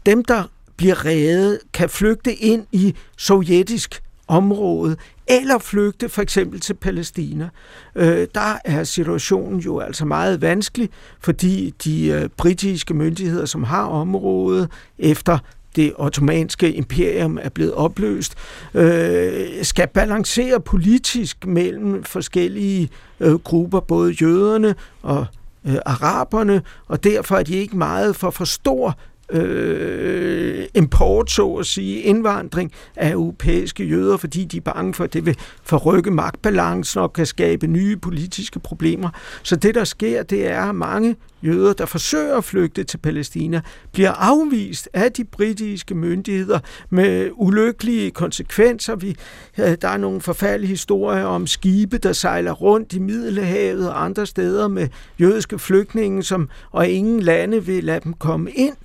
Dem, der bliver reddet, kan flygte ind i sovjetisk område, eller flygte for eksempel til Palæstina. Øh, der er situationen jo altså meget vanskelig, fordi de øh, britiske myndigheder, som har området efter det ottomanske imperium er blevet opløst, øh, skal balancere politisk mellem forskellige øh, grupper, både jøderne og øh, araberne, og derfor er de ikke meget for for stor øh, import, så at sige, indvandring af europæiske jøder, fordi de er bange for, at det vil forrykke magtbalancen og kan skabe nye politiske problemer. Så det, der sker, det er, at mange jøder, der forsøger at flygte til Palæstina, bliver afvist af de britiske myndigheder med ulykkelige konsekvenser. Vi, øh, der er nogle forfærdelige historier om skibe, der sejler rundt i Middelhavet og andre steder med jødiske flygtninge, som, og ingen lande vil lade dem komme ind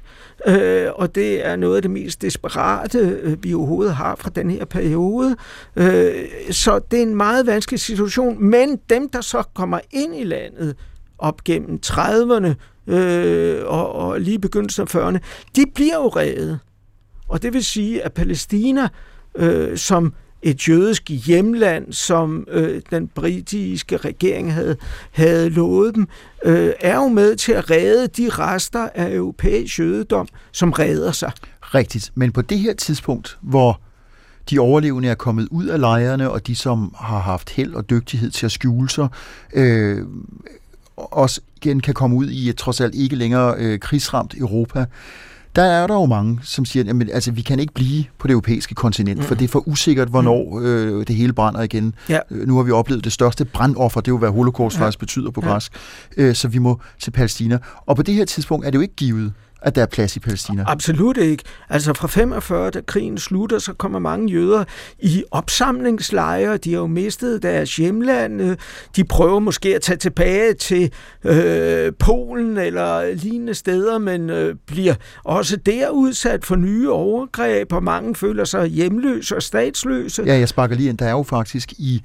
øh, og det er noget af det mest desperate, øh, vi overhovedet har fra den her periode. Øh, så det er en meget vanskelig situation, men dem, der så kommer ind i landet op gennem 30'erne øh, og, og lige begyndelsen af 40'erne, de bliver jo reddet. Og det vil sige, at Palæstina, øh, som et jødisk hjemland, som øh, den britiske regering havde, havde lovet dem, øh, er jo med til at redde de rester af europæisk jødedom, som redder sig. Rigtigt, men på det her tidspunkt, hvor de overlevende er kommet ud af lejrene, og de, som har haft held og dygtighed til at skjule sig, øh, også igen kan komme ud i et trods alt ikke længere øh, krigsramt Europa, der er der jo mange, som siger, at altså, vi kan ikke blive på det europæiske kontinent, mm. for det er for usikkert, hvornår mm. øh, det hele brænder igen. Ja. Øh, nu har vi oplevet det største brandoffer, det er jo, hvad holocaust ja. faktisk betyder på græsk, ja. øh, så vi må til Palæstina. Og på det her tidspunkt er det jo ikke givet, at der er plads i Palæstina? Absolut ikke. Altså fra 45, da krigen slutter, så kommer mange jøder i opsamlingslejre. De har jo mistet deres hjemland. De prøver måske at tage tilbage til øh, Polen eller lignende steder, men øh, bliver også der udsat for nye overgreb, og mange føler sig hjemløse og statsløse. Ja, jeg sparker lige ind. Der er jo faktisk i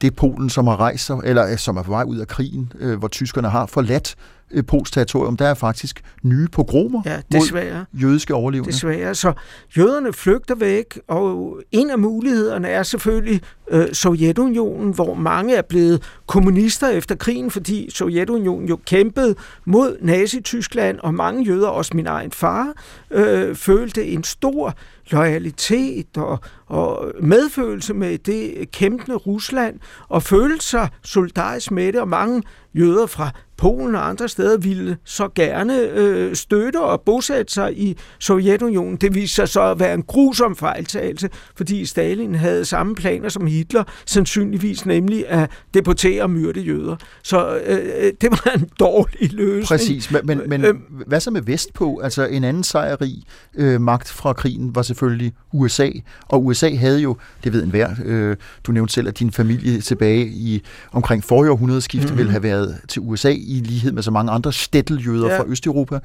det Polen, som har rejst sig, eller som er på vej ud af krigen, øh, hvor tyskerne har forladt øh, Pols territorium, der er faktisk nye pogromer ja, desværre. mod jødiske overlevende. Desværre. Så jøderne flygter væk, og en af mulighederne er selvfølgelig øh, Sovjetunionen, hvor mange er blevet kommunister efter krigen, fordi Sovjetunionen jo kæmpede mod Nazi-Tyskland, og mange jøder, også min egen far, øh, følte en stor loyalitet og, og medfølelse med det kæmpende Rusland, og føle sig solidarisk med det, og mange jøder fra Polen og andre steder ville så gerne øh, støtte og bosætte sig i Sovjetunionen. Det viste sig så at være en grusom fejltagelse, fordi Stalin havde samme planer som Hitler, sandsynligvis nemlig at deportere og myrde jøder. Så øh, øh det var en dårlig løsning. Præcis, men, men, men øh, hvad så med Vestpå? Altså en anden sejrig øh, magt fra krigen var selvfølgelig USA, og USA havde jo, det ved enhver, øh, du nævnte selv, at din familie tilbage i omkring forrige århundredeskifte mm-hmm. ville have været til USA i lighed med så mange andre stætteljøder ja. fra Østeuropa.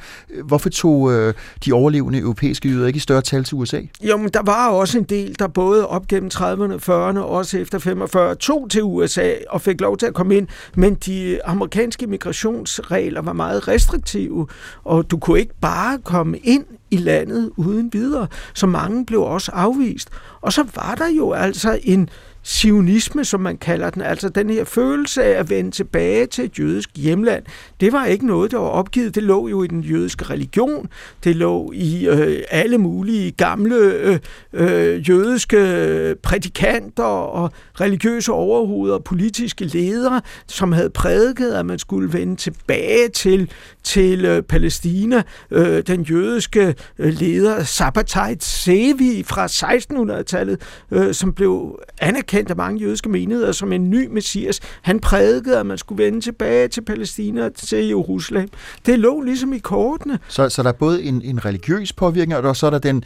Hvorfor tog øh, de overlevende europæiske jøder ikke i større tal til USA? Jo, men der var også en del, der både op gennem 30'erne, 40'erne og også efter 45 tog til USA og fik lov til at komme ind, men de amerikanske migrationsregler var meget restriktive, og du kunne ikke bare komme ind i landet uden videre, så mange blev også afvist. Og så var der jo altså en sionisme, som man kalder den, altså den her følelse af at vende tilbage til et jødisk hjemland, det var ikke noget, der var opgivet. Det lå jo i den jødiske religion, det lå i øh, alle mulige gamle øh, øh, jødiske prædikanter og religiøse overhoveder og politiske ledere, som havde prædiket, at man skulle vende tilbage til, til øh, Palæstina. Øh, den jødiske øh, leder Sabbatai Sevi fra 1600-tallet, øh, som blev anerkendt anerkendt af mange jødiske menigheder som en ny messias. Han prædikede, at man skulle vende tilbage til Palæstina og til Jerusalem. Det lå ligesom i kortene. Så, så der er både en, en religiøs påvirkning, og så er der den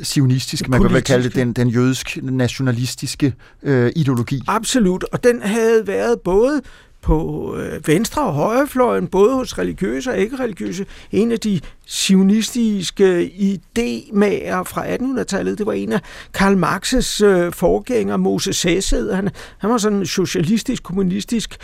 sionistiske, man kan vel kalde det, den, den jødisk-nationalistiske øh, ideologi. Absolut, og den havde været både på øh, venstre- og højrefløjen, både hos religiøse og ikke-religiøse. En af de sionistiske idémager fra 1800-tallet, det var en af Karl Marx's øh, forgænger, Moses Hesed. Han, han var sådan en socialistisk, kommunistisk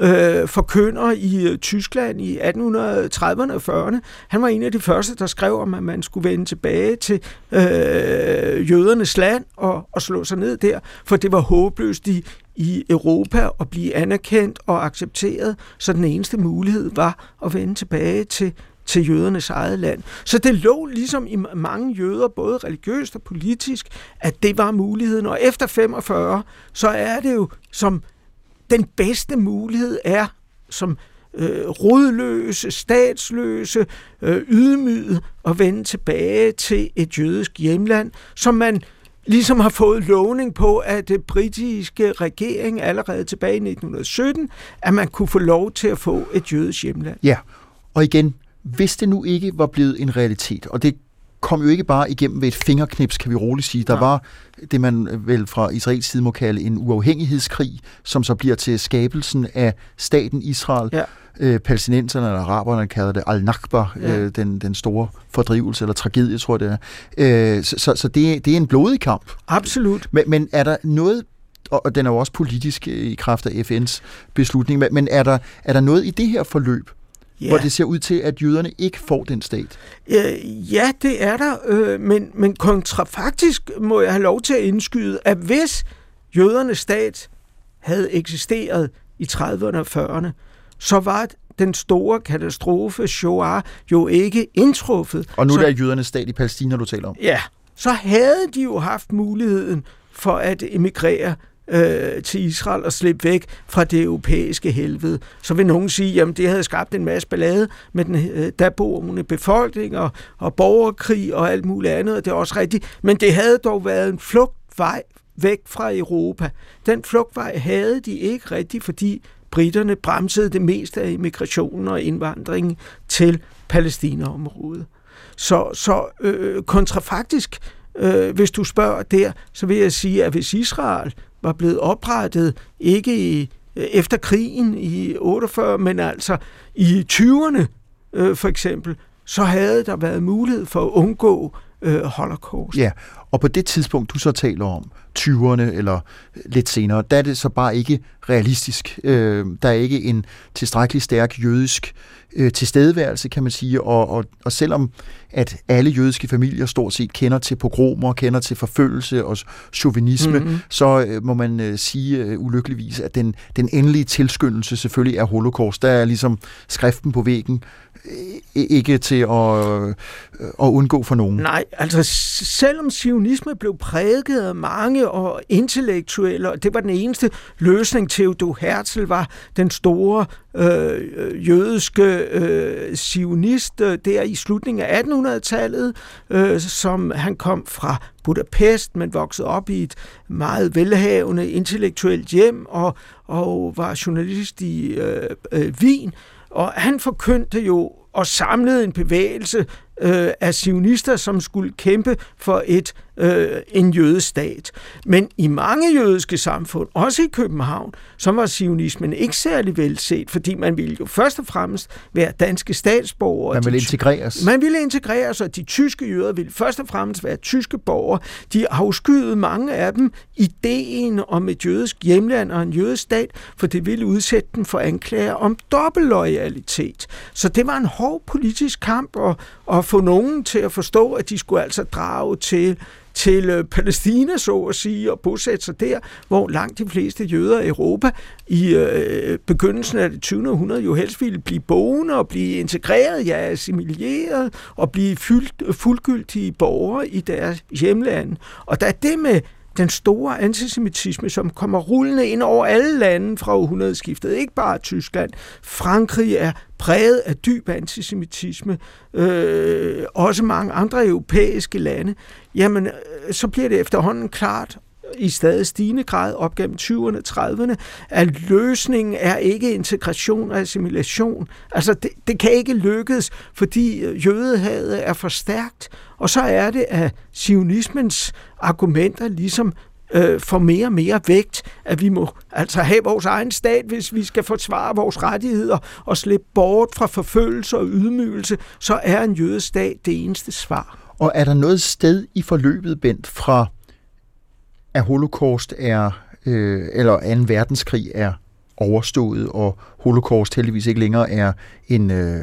øh, forkynder i øh, Tyskland i 1830'erne og 40'erne. Han var en af de første, der skrev om, at man skulle vende tilbage til øh, jødernes land og, og slå sig ned der, for det var håbløst i, i Europa at blive anerkendt og accepteret, så den eneste mulighed var at vende tilbage til til jødernes eget land. Så det lå ligesom i mange jøder, både religiøst og politisk, at det var muligheden. Og efter 45, så er det jo som den bedste mulighed er som øh, rodløse, statsløse, øh, ydmyget at vende tilbage til et jødisk hjemland, som man ligesom har fået lovning på at det britiske regering allerede tilbage i 1917, at man kunne få lov til at få et jødisk hjemland. Ja, og igen, hvis det nu ikke var blevet en realitet, og det kom jo ikke bare igennem ved et fingerknips, kan vi roligt sige. Der ja. var det, man vel fra Israels side må kalde en uafhængighedskrig, som så bliver til skabelsen af staten Israel. Ja. Øh, palæstinenserne eller araberne kalder det al-Nakba, ja. øh, den, den store fordrivelse eller tragedie, tror jeg det er. Øh, så så, så det, det er en blodig kamp. Absolut. Men, men er der noget og den er jo også politisk i kraft af FN's beslutning, men er der, er der noget i det her forløb, ja. hvor det ser ud til, at jøderne ikke får den stat? Øh, ja, det er der, øh, men, men kontrafaktisk må jeg have lov til at indskyde, at hvis jødernes stat havde eksisteret i 30'erne og 40'erne, så var den store katastrofe, Shoah, jo ikke indtruffet. Og nu så, er det jødernes stat i Palæstina, du taler om. Ja, så havde de jo haft muligheden for at emigrere øh, til Israel og slippe væk fra det europæiske helvede. Så vil nogen sige, at det havde skabt en masse ballade med den øh, der befolkning og, og borgerkrig og alt muligt andet, og det er også rigtigt. Men det havde dog været en flugtvej væk fra Europa. Den flugtvej havde de ikke rigtigt, fordi britterne bremsede det meste af immigrationen og indvandringen til Palæstinaområdet. Så, så øh, kontrafaktisk, øh, hvis du spørger der, så vil jeg sige, at hvis Israel var blevet oprettet ikke i, øh, efter krigen i 48, men altså i 20'erne øh, for eksempel, så havde der været mulighed for at undgå øh, holocaust. Ja, og på det tidspunkt, du så taler om, 20'erne eller lidt senere, der er det så bare ikke realistisk. Øh, der er ikke en tilstrækkelig stærk jødisk øh, tilstedeværelse, kan man sige, og, og, og selvom at alle jødiske familier stort set kender til pogromer, kender til forfølgelse og chauvinisme, mm-hmm. så øh, må man øh, sige øh, ulykkeligvis, at den, den endelige tilskyndelse selvfølgelig er holocaust. Der er ligesom skriften på væggen ikke til at, øh, at undgå for nogen. Nej, altså selvom sionisme blev prædiket af mange og intellektuelle, og det var den eneste løsning. Theodor Herzl var den store øh, jødiske øh, sionist øh, der i slutningen af 1800-tallet, øh, som han kom fra Budapest, men voksede op i et meget velhavende intellektuelt hjem og, og var journalist i øh, øh, Wien. Og han forkyndte jo og samlede en bevægelse øh, af sionister, som skulle kæmpe for et øh, en jødestat. Men i mange jødiske samfund, også i København, så var sionismen ikke særlig velset, fordi man ville jo først og fremmest være danske statsborgere. Man ville integreres. Man ville integreres, og de tyske jøder ville først og fremmest være tyske borgere. De afskyede mange af dem ideen om et jødisk hjemland og en jødisk stat, for det ville udsætte dem for anklager om dobbeltloyalitet. Så det var en hård politisk kamp at, at få nogen til at forstå, at de skulle altså drage til til øh, Palæstina, så at sige, og bosætte sig der, hvor langt de fleste jøder i Europa i øh, begyndelsen af det 20. århundrede jo helst ville blive boende og blive integreret, ja, assimileret og blive fyldt, fuldgyldige borgere i deres hjemland. Og da det med den store antisemitisme, som kommer rullende ind over alle lande fra århundredeskiftet, ikke bare Tyskland. Frankrig er præget af dyb antisemitisme, øh, også mange andre europæiske lande. Jamen, øh, så bliver det efterhånden klart, i stadig stigende grad op gennem 20'erne, 30'erne, at løsningen er ikke integration og assimilation. Altså, det, det kan ikke lykkes, fordi øh, jødehavet er for stærkt, og så er det, at sionismens argumenter ligesom øh, får mere og mere vægt, at vi må altså have vores egen stat, hvis vi skal forsvare vores rettigheder og slippe bort fra forfølgelse og ydmygelse, så er en jødestat det eneste svar. Og er der noget sted i forløbet, Bent, fra at holocaust er, øh, eller 2. verdenskrig er overstået, og holocaust heldigvis ikke længere er en, øh,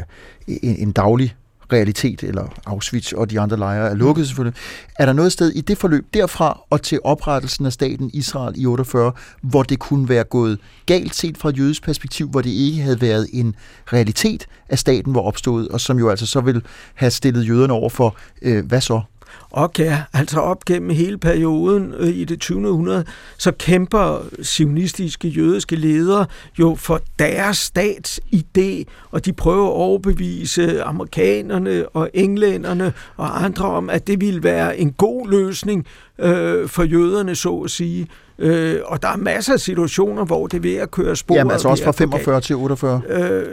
en, en daglig realitet, eller Auschwitz og de andre lejre er lukket selvfølgelig. Er der noget sted i det forløb derfra og til oprettelsen af staten Israel i 48, hvor det kunne være gået galt set fra et jødisk perspektiv, hvor det ikke havde været en realitet, at staten var opstået, og som jo altså så ville have stillet jøderne over for, øh, hvad så? Og ja, altså op gennem hele perioden øh, i det 20. århundrede, så kæmper sionistiske jødiske ledere jo for deres stats idé, og de prøver at overbevise amerikanerne og englænderne og andre om, at det ville være en god løsning øh, for jøderne, så at sige. Øh, og der er masser af situationer, hvor det er ved at køre spor. Jamen altså også fra 45 til 48? Øh,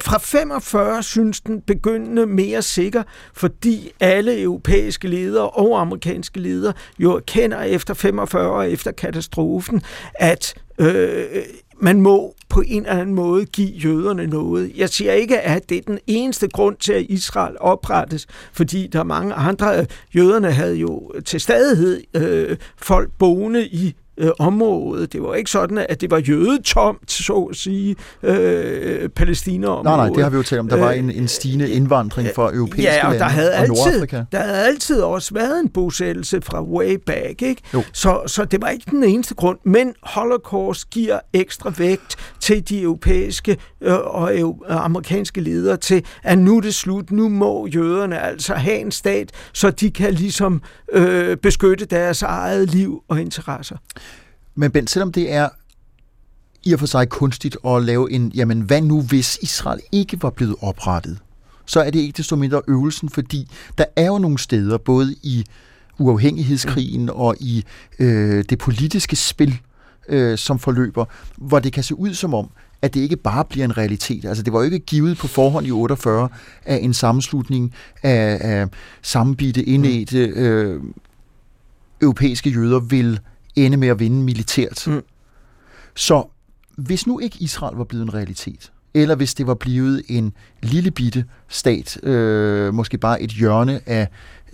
fra 45 synes den begyndende mere sikker, fordi alle europæiske ledere og amerikanske ledere jo kender efter 45 og efter katastrofen, at øh, man må på en eller anden måde give jøderne noget. Jeg siger ikke, at det er den eneste grund til, at Israel oprettes, fordi der er mange andre. Jøderne havde jo til stadighed øh, folk boende i øh, område. Det var ikke sådan, at det var jødetomt, så at sige, øh, Palæstina-området. Nej, nej, det har vi jo talt om. Der var en, en stigende indvandring fra europæiske ja, og lande der havde og altid, Nordafrika. Der havde altid også været en bosættelse fra way back, ikke? Så, så det var ikke den eneste grund, men Holocaust giver ekstra vægt til de europæiske øh, og øh, amerikanske ledere til, at nu er det slut, nu må jøderne altså have en stat, så de kan ligesom øh, beskytte deres eget liv og interesser. Men Ben, selvom det er i og for sig kunstigt at lave en, jamen hvad nu hvis Israel ikke var blevet oprettet? Så er det ikke desto mindre øvelsen, fordi der er jo nogle steder, både i uafhængighedskrigen og i øh, det politiske spil, øh, som forløber, hvor det kan se ud som om, at det ikke bare bliver en realitet. Altså det var jo ikke givet på forhånd i 48 af en sammenslutning af, af sammenbitte, indædte øh, europæiske jøder vil ende med at vinde militært. Mm. Så hvis nu ikke Israel var blevet en realitet, eller hvis det var blevet en lille bitte stat, øh, måske bare et hjørne af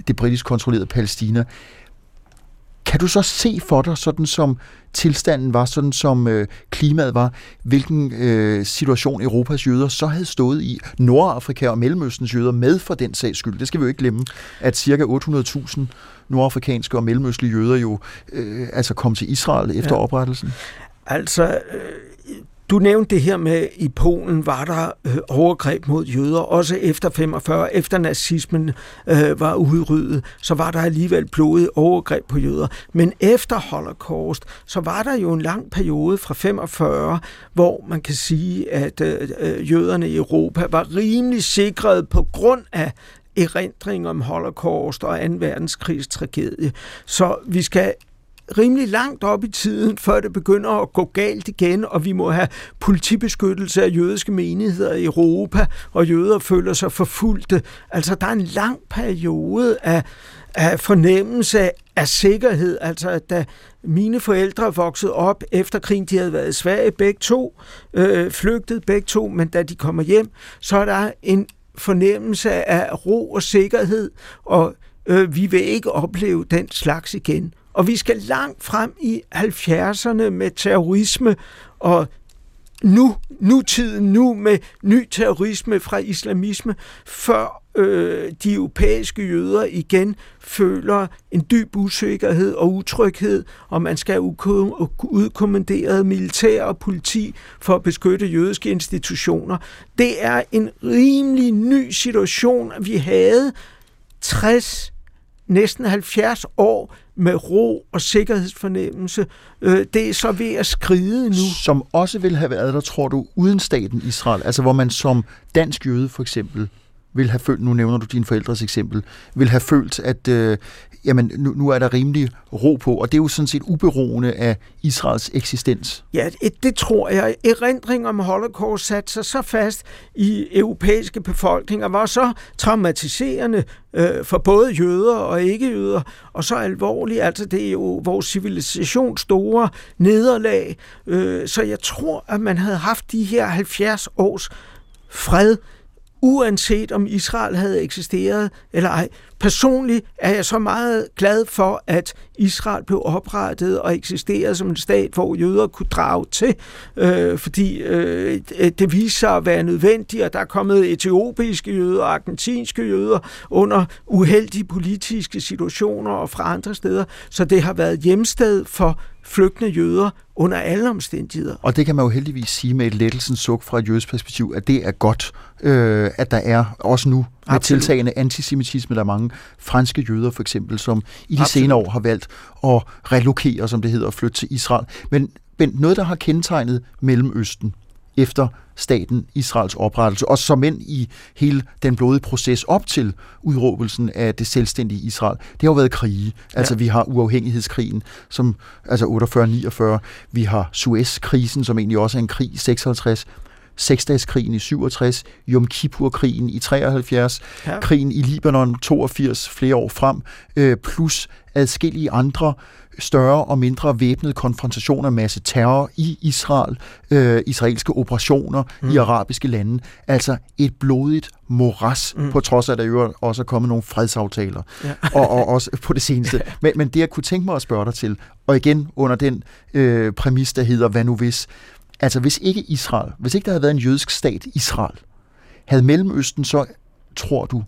det britisk kontrollerede Palæstina, kan du så se for dig, sådan som tilstanden var, sådan som øh, klimaet var, hvilken øh, situation Europas jøder så havde stået i, Nordafrika og Mellemøstens jøder med for den sags skyld. Det skal vi jo ikke glemme, at cirka 800.000 nordafrikanske og mellemøstlige jøder jo øh, altså kom til Israel efter ja. oprettelsen. Altså, øh, du nævnte det her med, i Polen var der øh, overgreb mod jøder, også efter 45, efter nazismen øh, var udryddet, så var der alligevel blodige overgreb på jøder. Men efter Holocaust, så var der jo en lang periode fra 45, hvor man kan sige, at øh, øh jøderne i Europa var rimelig sikret på grund af erindring om Holocaust og 2. verdenskrigs tragedie. Så vi skal rimelig langt op i tiden, før det begynder at gå galt igen, og vi må have politibeskyttelse af jødiske menigheder i Europa, og jøder føler sig forfulgte. Altså, der er en lang periode af, af fornemmelse af sikkerhed. Altså, da mine forældre voksede op efter krigen, de havde været i Sverige begge to, øh, flygtet begge to, men da de kommer hjem, så er der en fornemmelse af ro og sikkerhed, og øh, vi vil ikke opleve den slags igen. Og vi skal langt frem i 70'erne med terrorisme og nu, nutiden nu med ny terrorisme fra islamisme, før øh, de europæiske jøder igen føler en dyb usikkerhed og utryghed, og man skal udkommanderet militær og politi for at beskytte jødiske institutioner. Det er en rimelig ny situation, vi havde 60, næsten 70 år med ro og sikkerhedsfornemmelse. Øh, det er så ved at skride nu. Som også vil have været der, tror du, uden staten Israel? Altså hvor man som dansk jøde for eksempel vil have følt, nu nævner du dine forældres eksempel, vil have følt, at øh, jamen, nu, nu er der rimelig ro på, og det er jo sådan set uberoende af Israels eksistens. Ja, det, tror jeg. Erindring om Holocaust satte sig så fast i europæiske befolkninger, var så traumatiserende øh, for både jøder og ikke-jøder, og så alvorligt, altså det er jo vores civilisations store nederlag, øh, så jeg tror, at man havde haft de her 70 års fred, uanset om Israel havde eksisteret eller ej. Personligt er jeg så meget glad for, at Israel blev oprettet og eksisterede som en stat, hvor jøder kunne drage til, øh, fordi øh, det viser sig at være nødvendigt, og der er kommet etiopiske jøder og argentinske jøder under uheldige politiske situationer og fra andre steder, så det har været hjemsted for flygtende jøder under alle omstændigheder. Og det kan man jo heldigvis sige med et lettelsens suk fra et jødisk perspektiv, at det er godt, øh, at der er også nu med Absolut. tiltagende antisemitisme. Der er mange franske jøder for eksempel, som i de Absolut. senere år har valgt at relokere, som det hedder, og flytte til Israel. Men, men noget, der har kendetegnet Mellemøsten efter staten Israels oprettelse, og som end i hele den blodige proces op til udråbelsen af det selvstændige Israel. Det har jo været krige. Altså ja. vi har uafhængighedskrigen, som altså 48-49, vi har Suez-krisen, som egentlig også er en krig i 56, Seksdagskrigen i 67, Yom Kippur-krigen i 73, ja. krigen i Libanon 82, flere år frem, øh, plus adskillige andre større og mindre væbnede konfrontationer, masse terror i Israel, øh, israelske operationer mm. i arabiske lande. Altså et blodigt moras, mm. på trods af, at der jo også er kommet nogle fredsaftaler, ja. og, og også på det seneste. Men, men det, jeg kunne tænke mig at spørge dig til, og igen under den øh, præmis, der hedder, hvad nu hvis, Altså hvis ikke Israel, hvis ikke der havde været en jødisk stat, Israel, havde Mellemøsten så, tror du,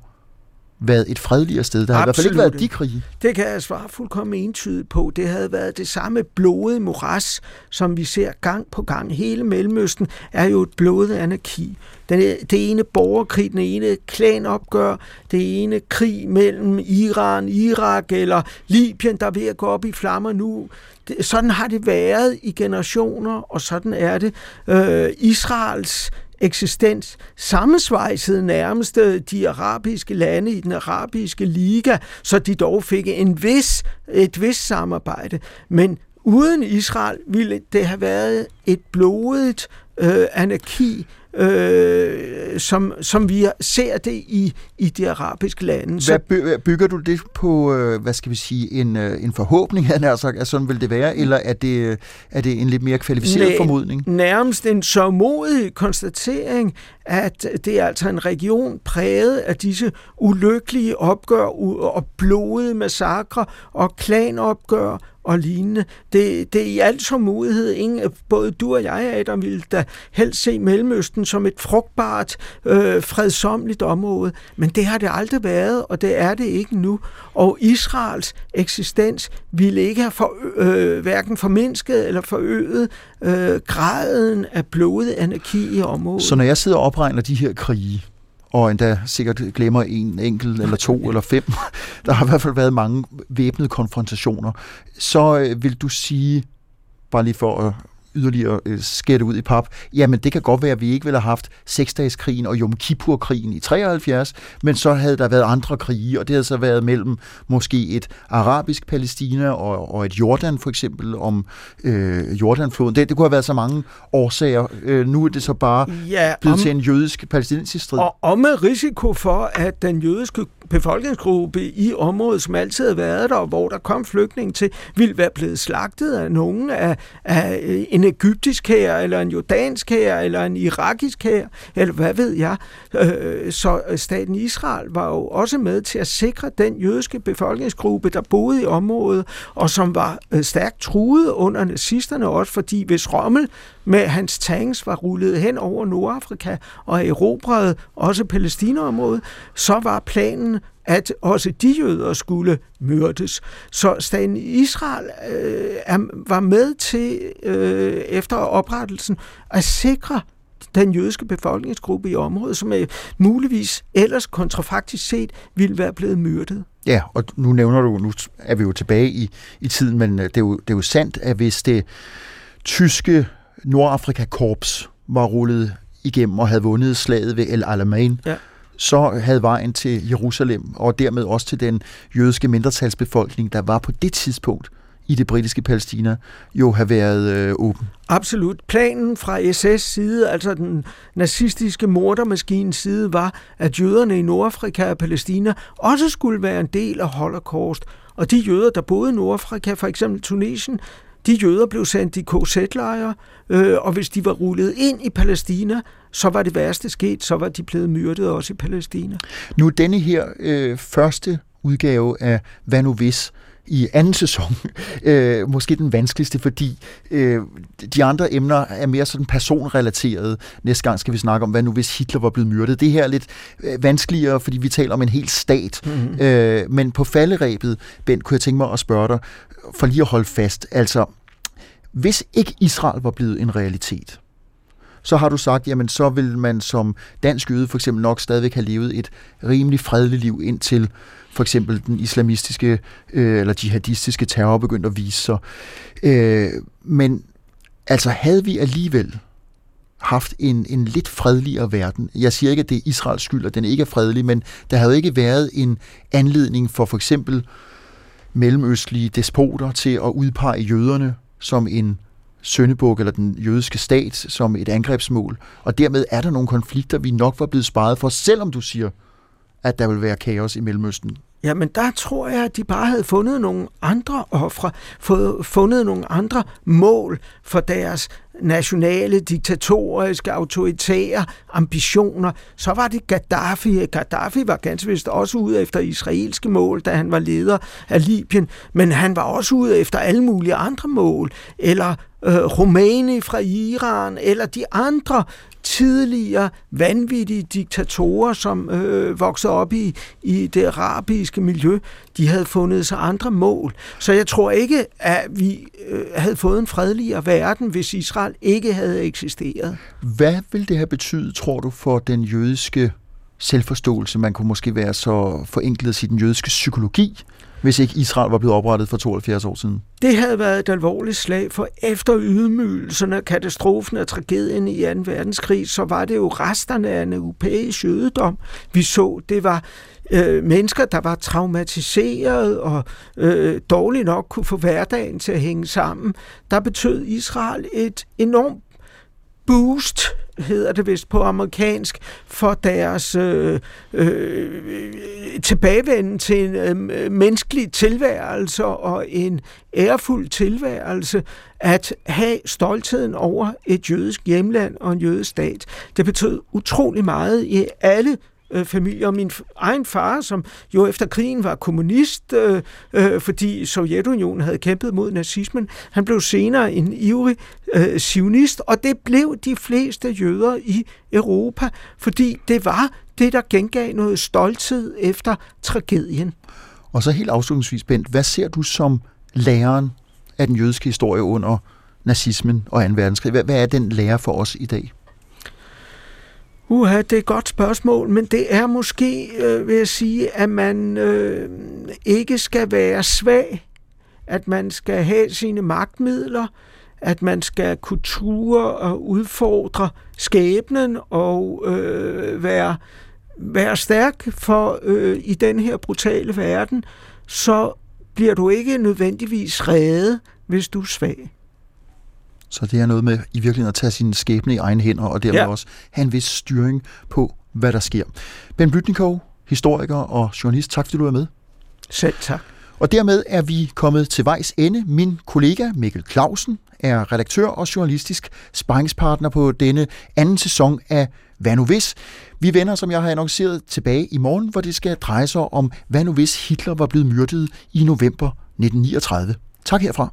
været et fredeligere sted. Der har i hvert fald ikke været de krige. Det kan jeg svare fuldkommen entydigt på. Det havde været det samme blodige moras, som vi ser gang på gang. Hele Mellemøsten er jo et blodet anarki. Den, det ene borgerkrig, den ene klanopgør, det ene krig mellem Iran, Irak eller Libyen, der er ved at gå op i flammer nu. Sådan har det været i generationer, og sådan er det. Øh, Israels eksistens sammensvejsede nærmest de arabiske lande i den arabiske liga, så de dog fik en vis, et vis samarbejde. Men uden Israel ville det have været et blodigt øh, anarki, øh, som, som vi ser det i, i de arabiske lande. Så, hvad bygger du det på, øh, hvad skal vi sige, en, øh, en forhåbning, altså, at sådan vil det være, eller er det, er det en lidt mere kvalificeret næ, formodning? Nærmest en så modig konstatering, at det er altså en region præget af disse ulykkelige opgør og blodige massakre og klanopgør og lignende. Det, det er i al som. Ingen, både du og jeg, Adam, ville da helst se Mellemøsten som et frugtbart, øh, fredsomligt område, men det har det aldrig været, og det er det ikke nu. Og Israels eksistens ville ikke have for, øh, hverken formindsket eller forøget øh, graden af blodet anarki i området. Så når jeg sidder og opregner de her krige, og endda sikkert glemmer en enkelt eller to eller fem. Der har i hvert fald været mange væbnede konfrontationer. Så øh, vil du sige, bare lige for at yderligere øh, skætte ud i pap, jamen det kan godt være, at vi ikke ville have haft seksdageskrigen og Yom Kippur-krigen i 73, men så havde der været andre krige, og det havde så været mellem måske et arabisk Palæstina og, og et Jordan for eksempel, om øh, Jordanfloden. Det, det kunne have været så mange årsager. Øh, nu er det så bare ja, blevet om, til en jødisk-palæstinensisk strid. Og, og med risiko for, at den jødiske befolkningsgruppe i området, som altid har været der, og hvor der kom flygtning til, ville være blevet slagtet af nogen af, af en egyptisk her, eller en jordansk her, eller en irakisk her, eller hvad ved jeg. Øh, så staten Israel var jo også med til at sikre den jødiske befolkningsgruppe, der boede i området, og som var øh, stærkt truet under nazisterne også, fordi hvis Rommel med hans tanks var rullet hen over Nordafrika og erobrede også Palæstinaområdet, så var planen at også de jøder skulle myrdes. Så staten Israel øh, er, var med til øh, efter oprettelsen at sikre den jødiske befolkningsgruppe i området, som er muligvis ellers kontrafaktisk set ville være blevet myrdet. Ja, og nu nævner du, nu er vi jo tilbage i, i tiden, men øh, det er, jo, det er jo sandt, at hvis det tyske Nordafrika-korps var rullet igennem og havde vundet slaget ved El Alamein, ja. så havde vejen til Jerusalem, og dermed også til den jødiske mindretalsbefolkning, der var på det tidspunkt i det britiske Palæstina, jo have været øh, åben. Absolut. Planen fra SS side, altså den nazistiske mordermaskines side, var, at jøderne i Nordafrika og Palæstina også skulle være en del af Holocaust. Og de jøder, der boede i Nordafrika, for eksempel Tunesien, de jøder blev sendt i KZ-lejre, øh, og hvis de var rullet ind i Palæstina, så var det værste sket, så var de blevet myrdet også i Palæstina. Nu denne her øh, første udgave af Hvad nu hvis, i anden sæson, øh, måske den vanskeligste, fordi øh, de andre emner er mere sådan personrelaterede. Næste gang skal vi snakke om, hvad nu hvis Hitler var blevet myrdet. Det her er lidt øh, vanskeligere, fordi vi taler om en hel stat. Mm-hmm. Øh, men på falderæbet, Bent, kunne jeg tænke mig at spørge dig, for lige at holde fast, altså, hvis ikke Israel var blevet en realitet, så har du sagt, jamen så vil man som dansk jøde for eksempel nok stadigvæk have levet et rimelig fredeligt liv indtil for eksempel den islamistiske øh, eller jihadistiske terror begyndte at vise sig. Øh, men altså havde vi alligevel haft en, en lidt fredeligere verden. Jeg siger ikke, at det er Israels skyld, at den ikke er fredelig, men der havde ikke været en anledning for for eksempel mellemøstlige despoter til at udpege jøderne som en søndebuk eller den jødiske stat som et angrebsmål. Og dermed er der nogle konflikter, vi nok var blevet sparet for, selvom du siger, at der vil være kaos i Mellemøsten. Jamen, der tror jeg, at de bare havde fundet nogle andre ofre, fundet nogle andre mål for deres nationale, diktatoriske, autoritære ambitioner, så var det Gaddafi. Gaddafi var ganske vist også ude efter israelske mål, da han var leder af Libyen, men han var også ude efter alle mulige andre mål, eller øh, Rumæni fra Iran, eller de andre tidligere vanvittige diktatorer, som øh, voksede op i, i det arabiske miljø, de havde fundet sig andre mål. Så jeg tror ikke, at vi øh, havde fået en fredeligere verden, hvis Israel ikke havde eksisteret. Hvad vil det have betydet, tror du, for den jødiske selvforståelse? Man kunne måske være så forenklet at sige den jødiske psykologi, hvis ikke Israel var blevet oprettet for 72 år siden? Det havde været et alvorligt slag, for efter ydmygelserne, katastrofen og tragedien i 2. verdenskrig, så var det jo resterne af en europæisk jødedom, vi så. Det var øh, mennesker, der var traumatiseret og øh, dårligt nok kunne få hverdagen til at hænge sammen. Der betød Israel et enormt boost hedder det vist på amerikansk, for deres øh, øh, tilbagevenden til en øh, menneskelig tilværelse og en ærefuld tilværelse, at have stoltheden over et jødisk hjemland og en jødisk stat. Det betød utrolig meget i alle øh, familie. Og min egen far, som jo efter krigen var kommunist, øh, øh, fordi Sovjetunionen havde kæmpet mod nazismen, han blev senere en ivrig øh, sionist, og det blev de fleste jøder i Europa, fordi det var det, der gengav noget stolthed efter tragedien. Og så helt afslutningsvis, Bent, hvad ser du som læreren af den jødiske historie under nazismen og 2. verdenskrig? Hvad, hvad er den lærer for os i dag? Uha, det er et godt spørgsmål, men det er måske, øh, vil jeg sige, at man øh, ikke skal være svag, at man skal have sine magtmidler, at man skal kunne ture og udfordre skæbnen og øh, være, være stærk for øh, i den her brutale verden, så bliver du ikke nødvendigvis reddet, hvis du er svag. Så det er noget med i virkeligheden at tage sin skæbne i egne hænder, og dermed ja. også have en vis styring på, hvad der sker. Ben Blytnikov, historiker og journalist, tak fordi du er med. Selv tak. Og dermed er vi kommet til vejs ende. Min kollega Mikkel Clausen er redaktør og journalistisk sparringspartner på denne anden sæson af Hvad nu hvis? Vi vender, som jeg har annonceret, tilbage i morgen, hvor det skal dreje sig om, hvad nu hvis Hitler var blevet myrdet i november 1939. Tak herfra.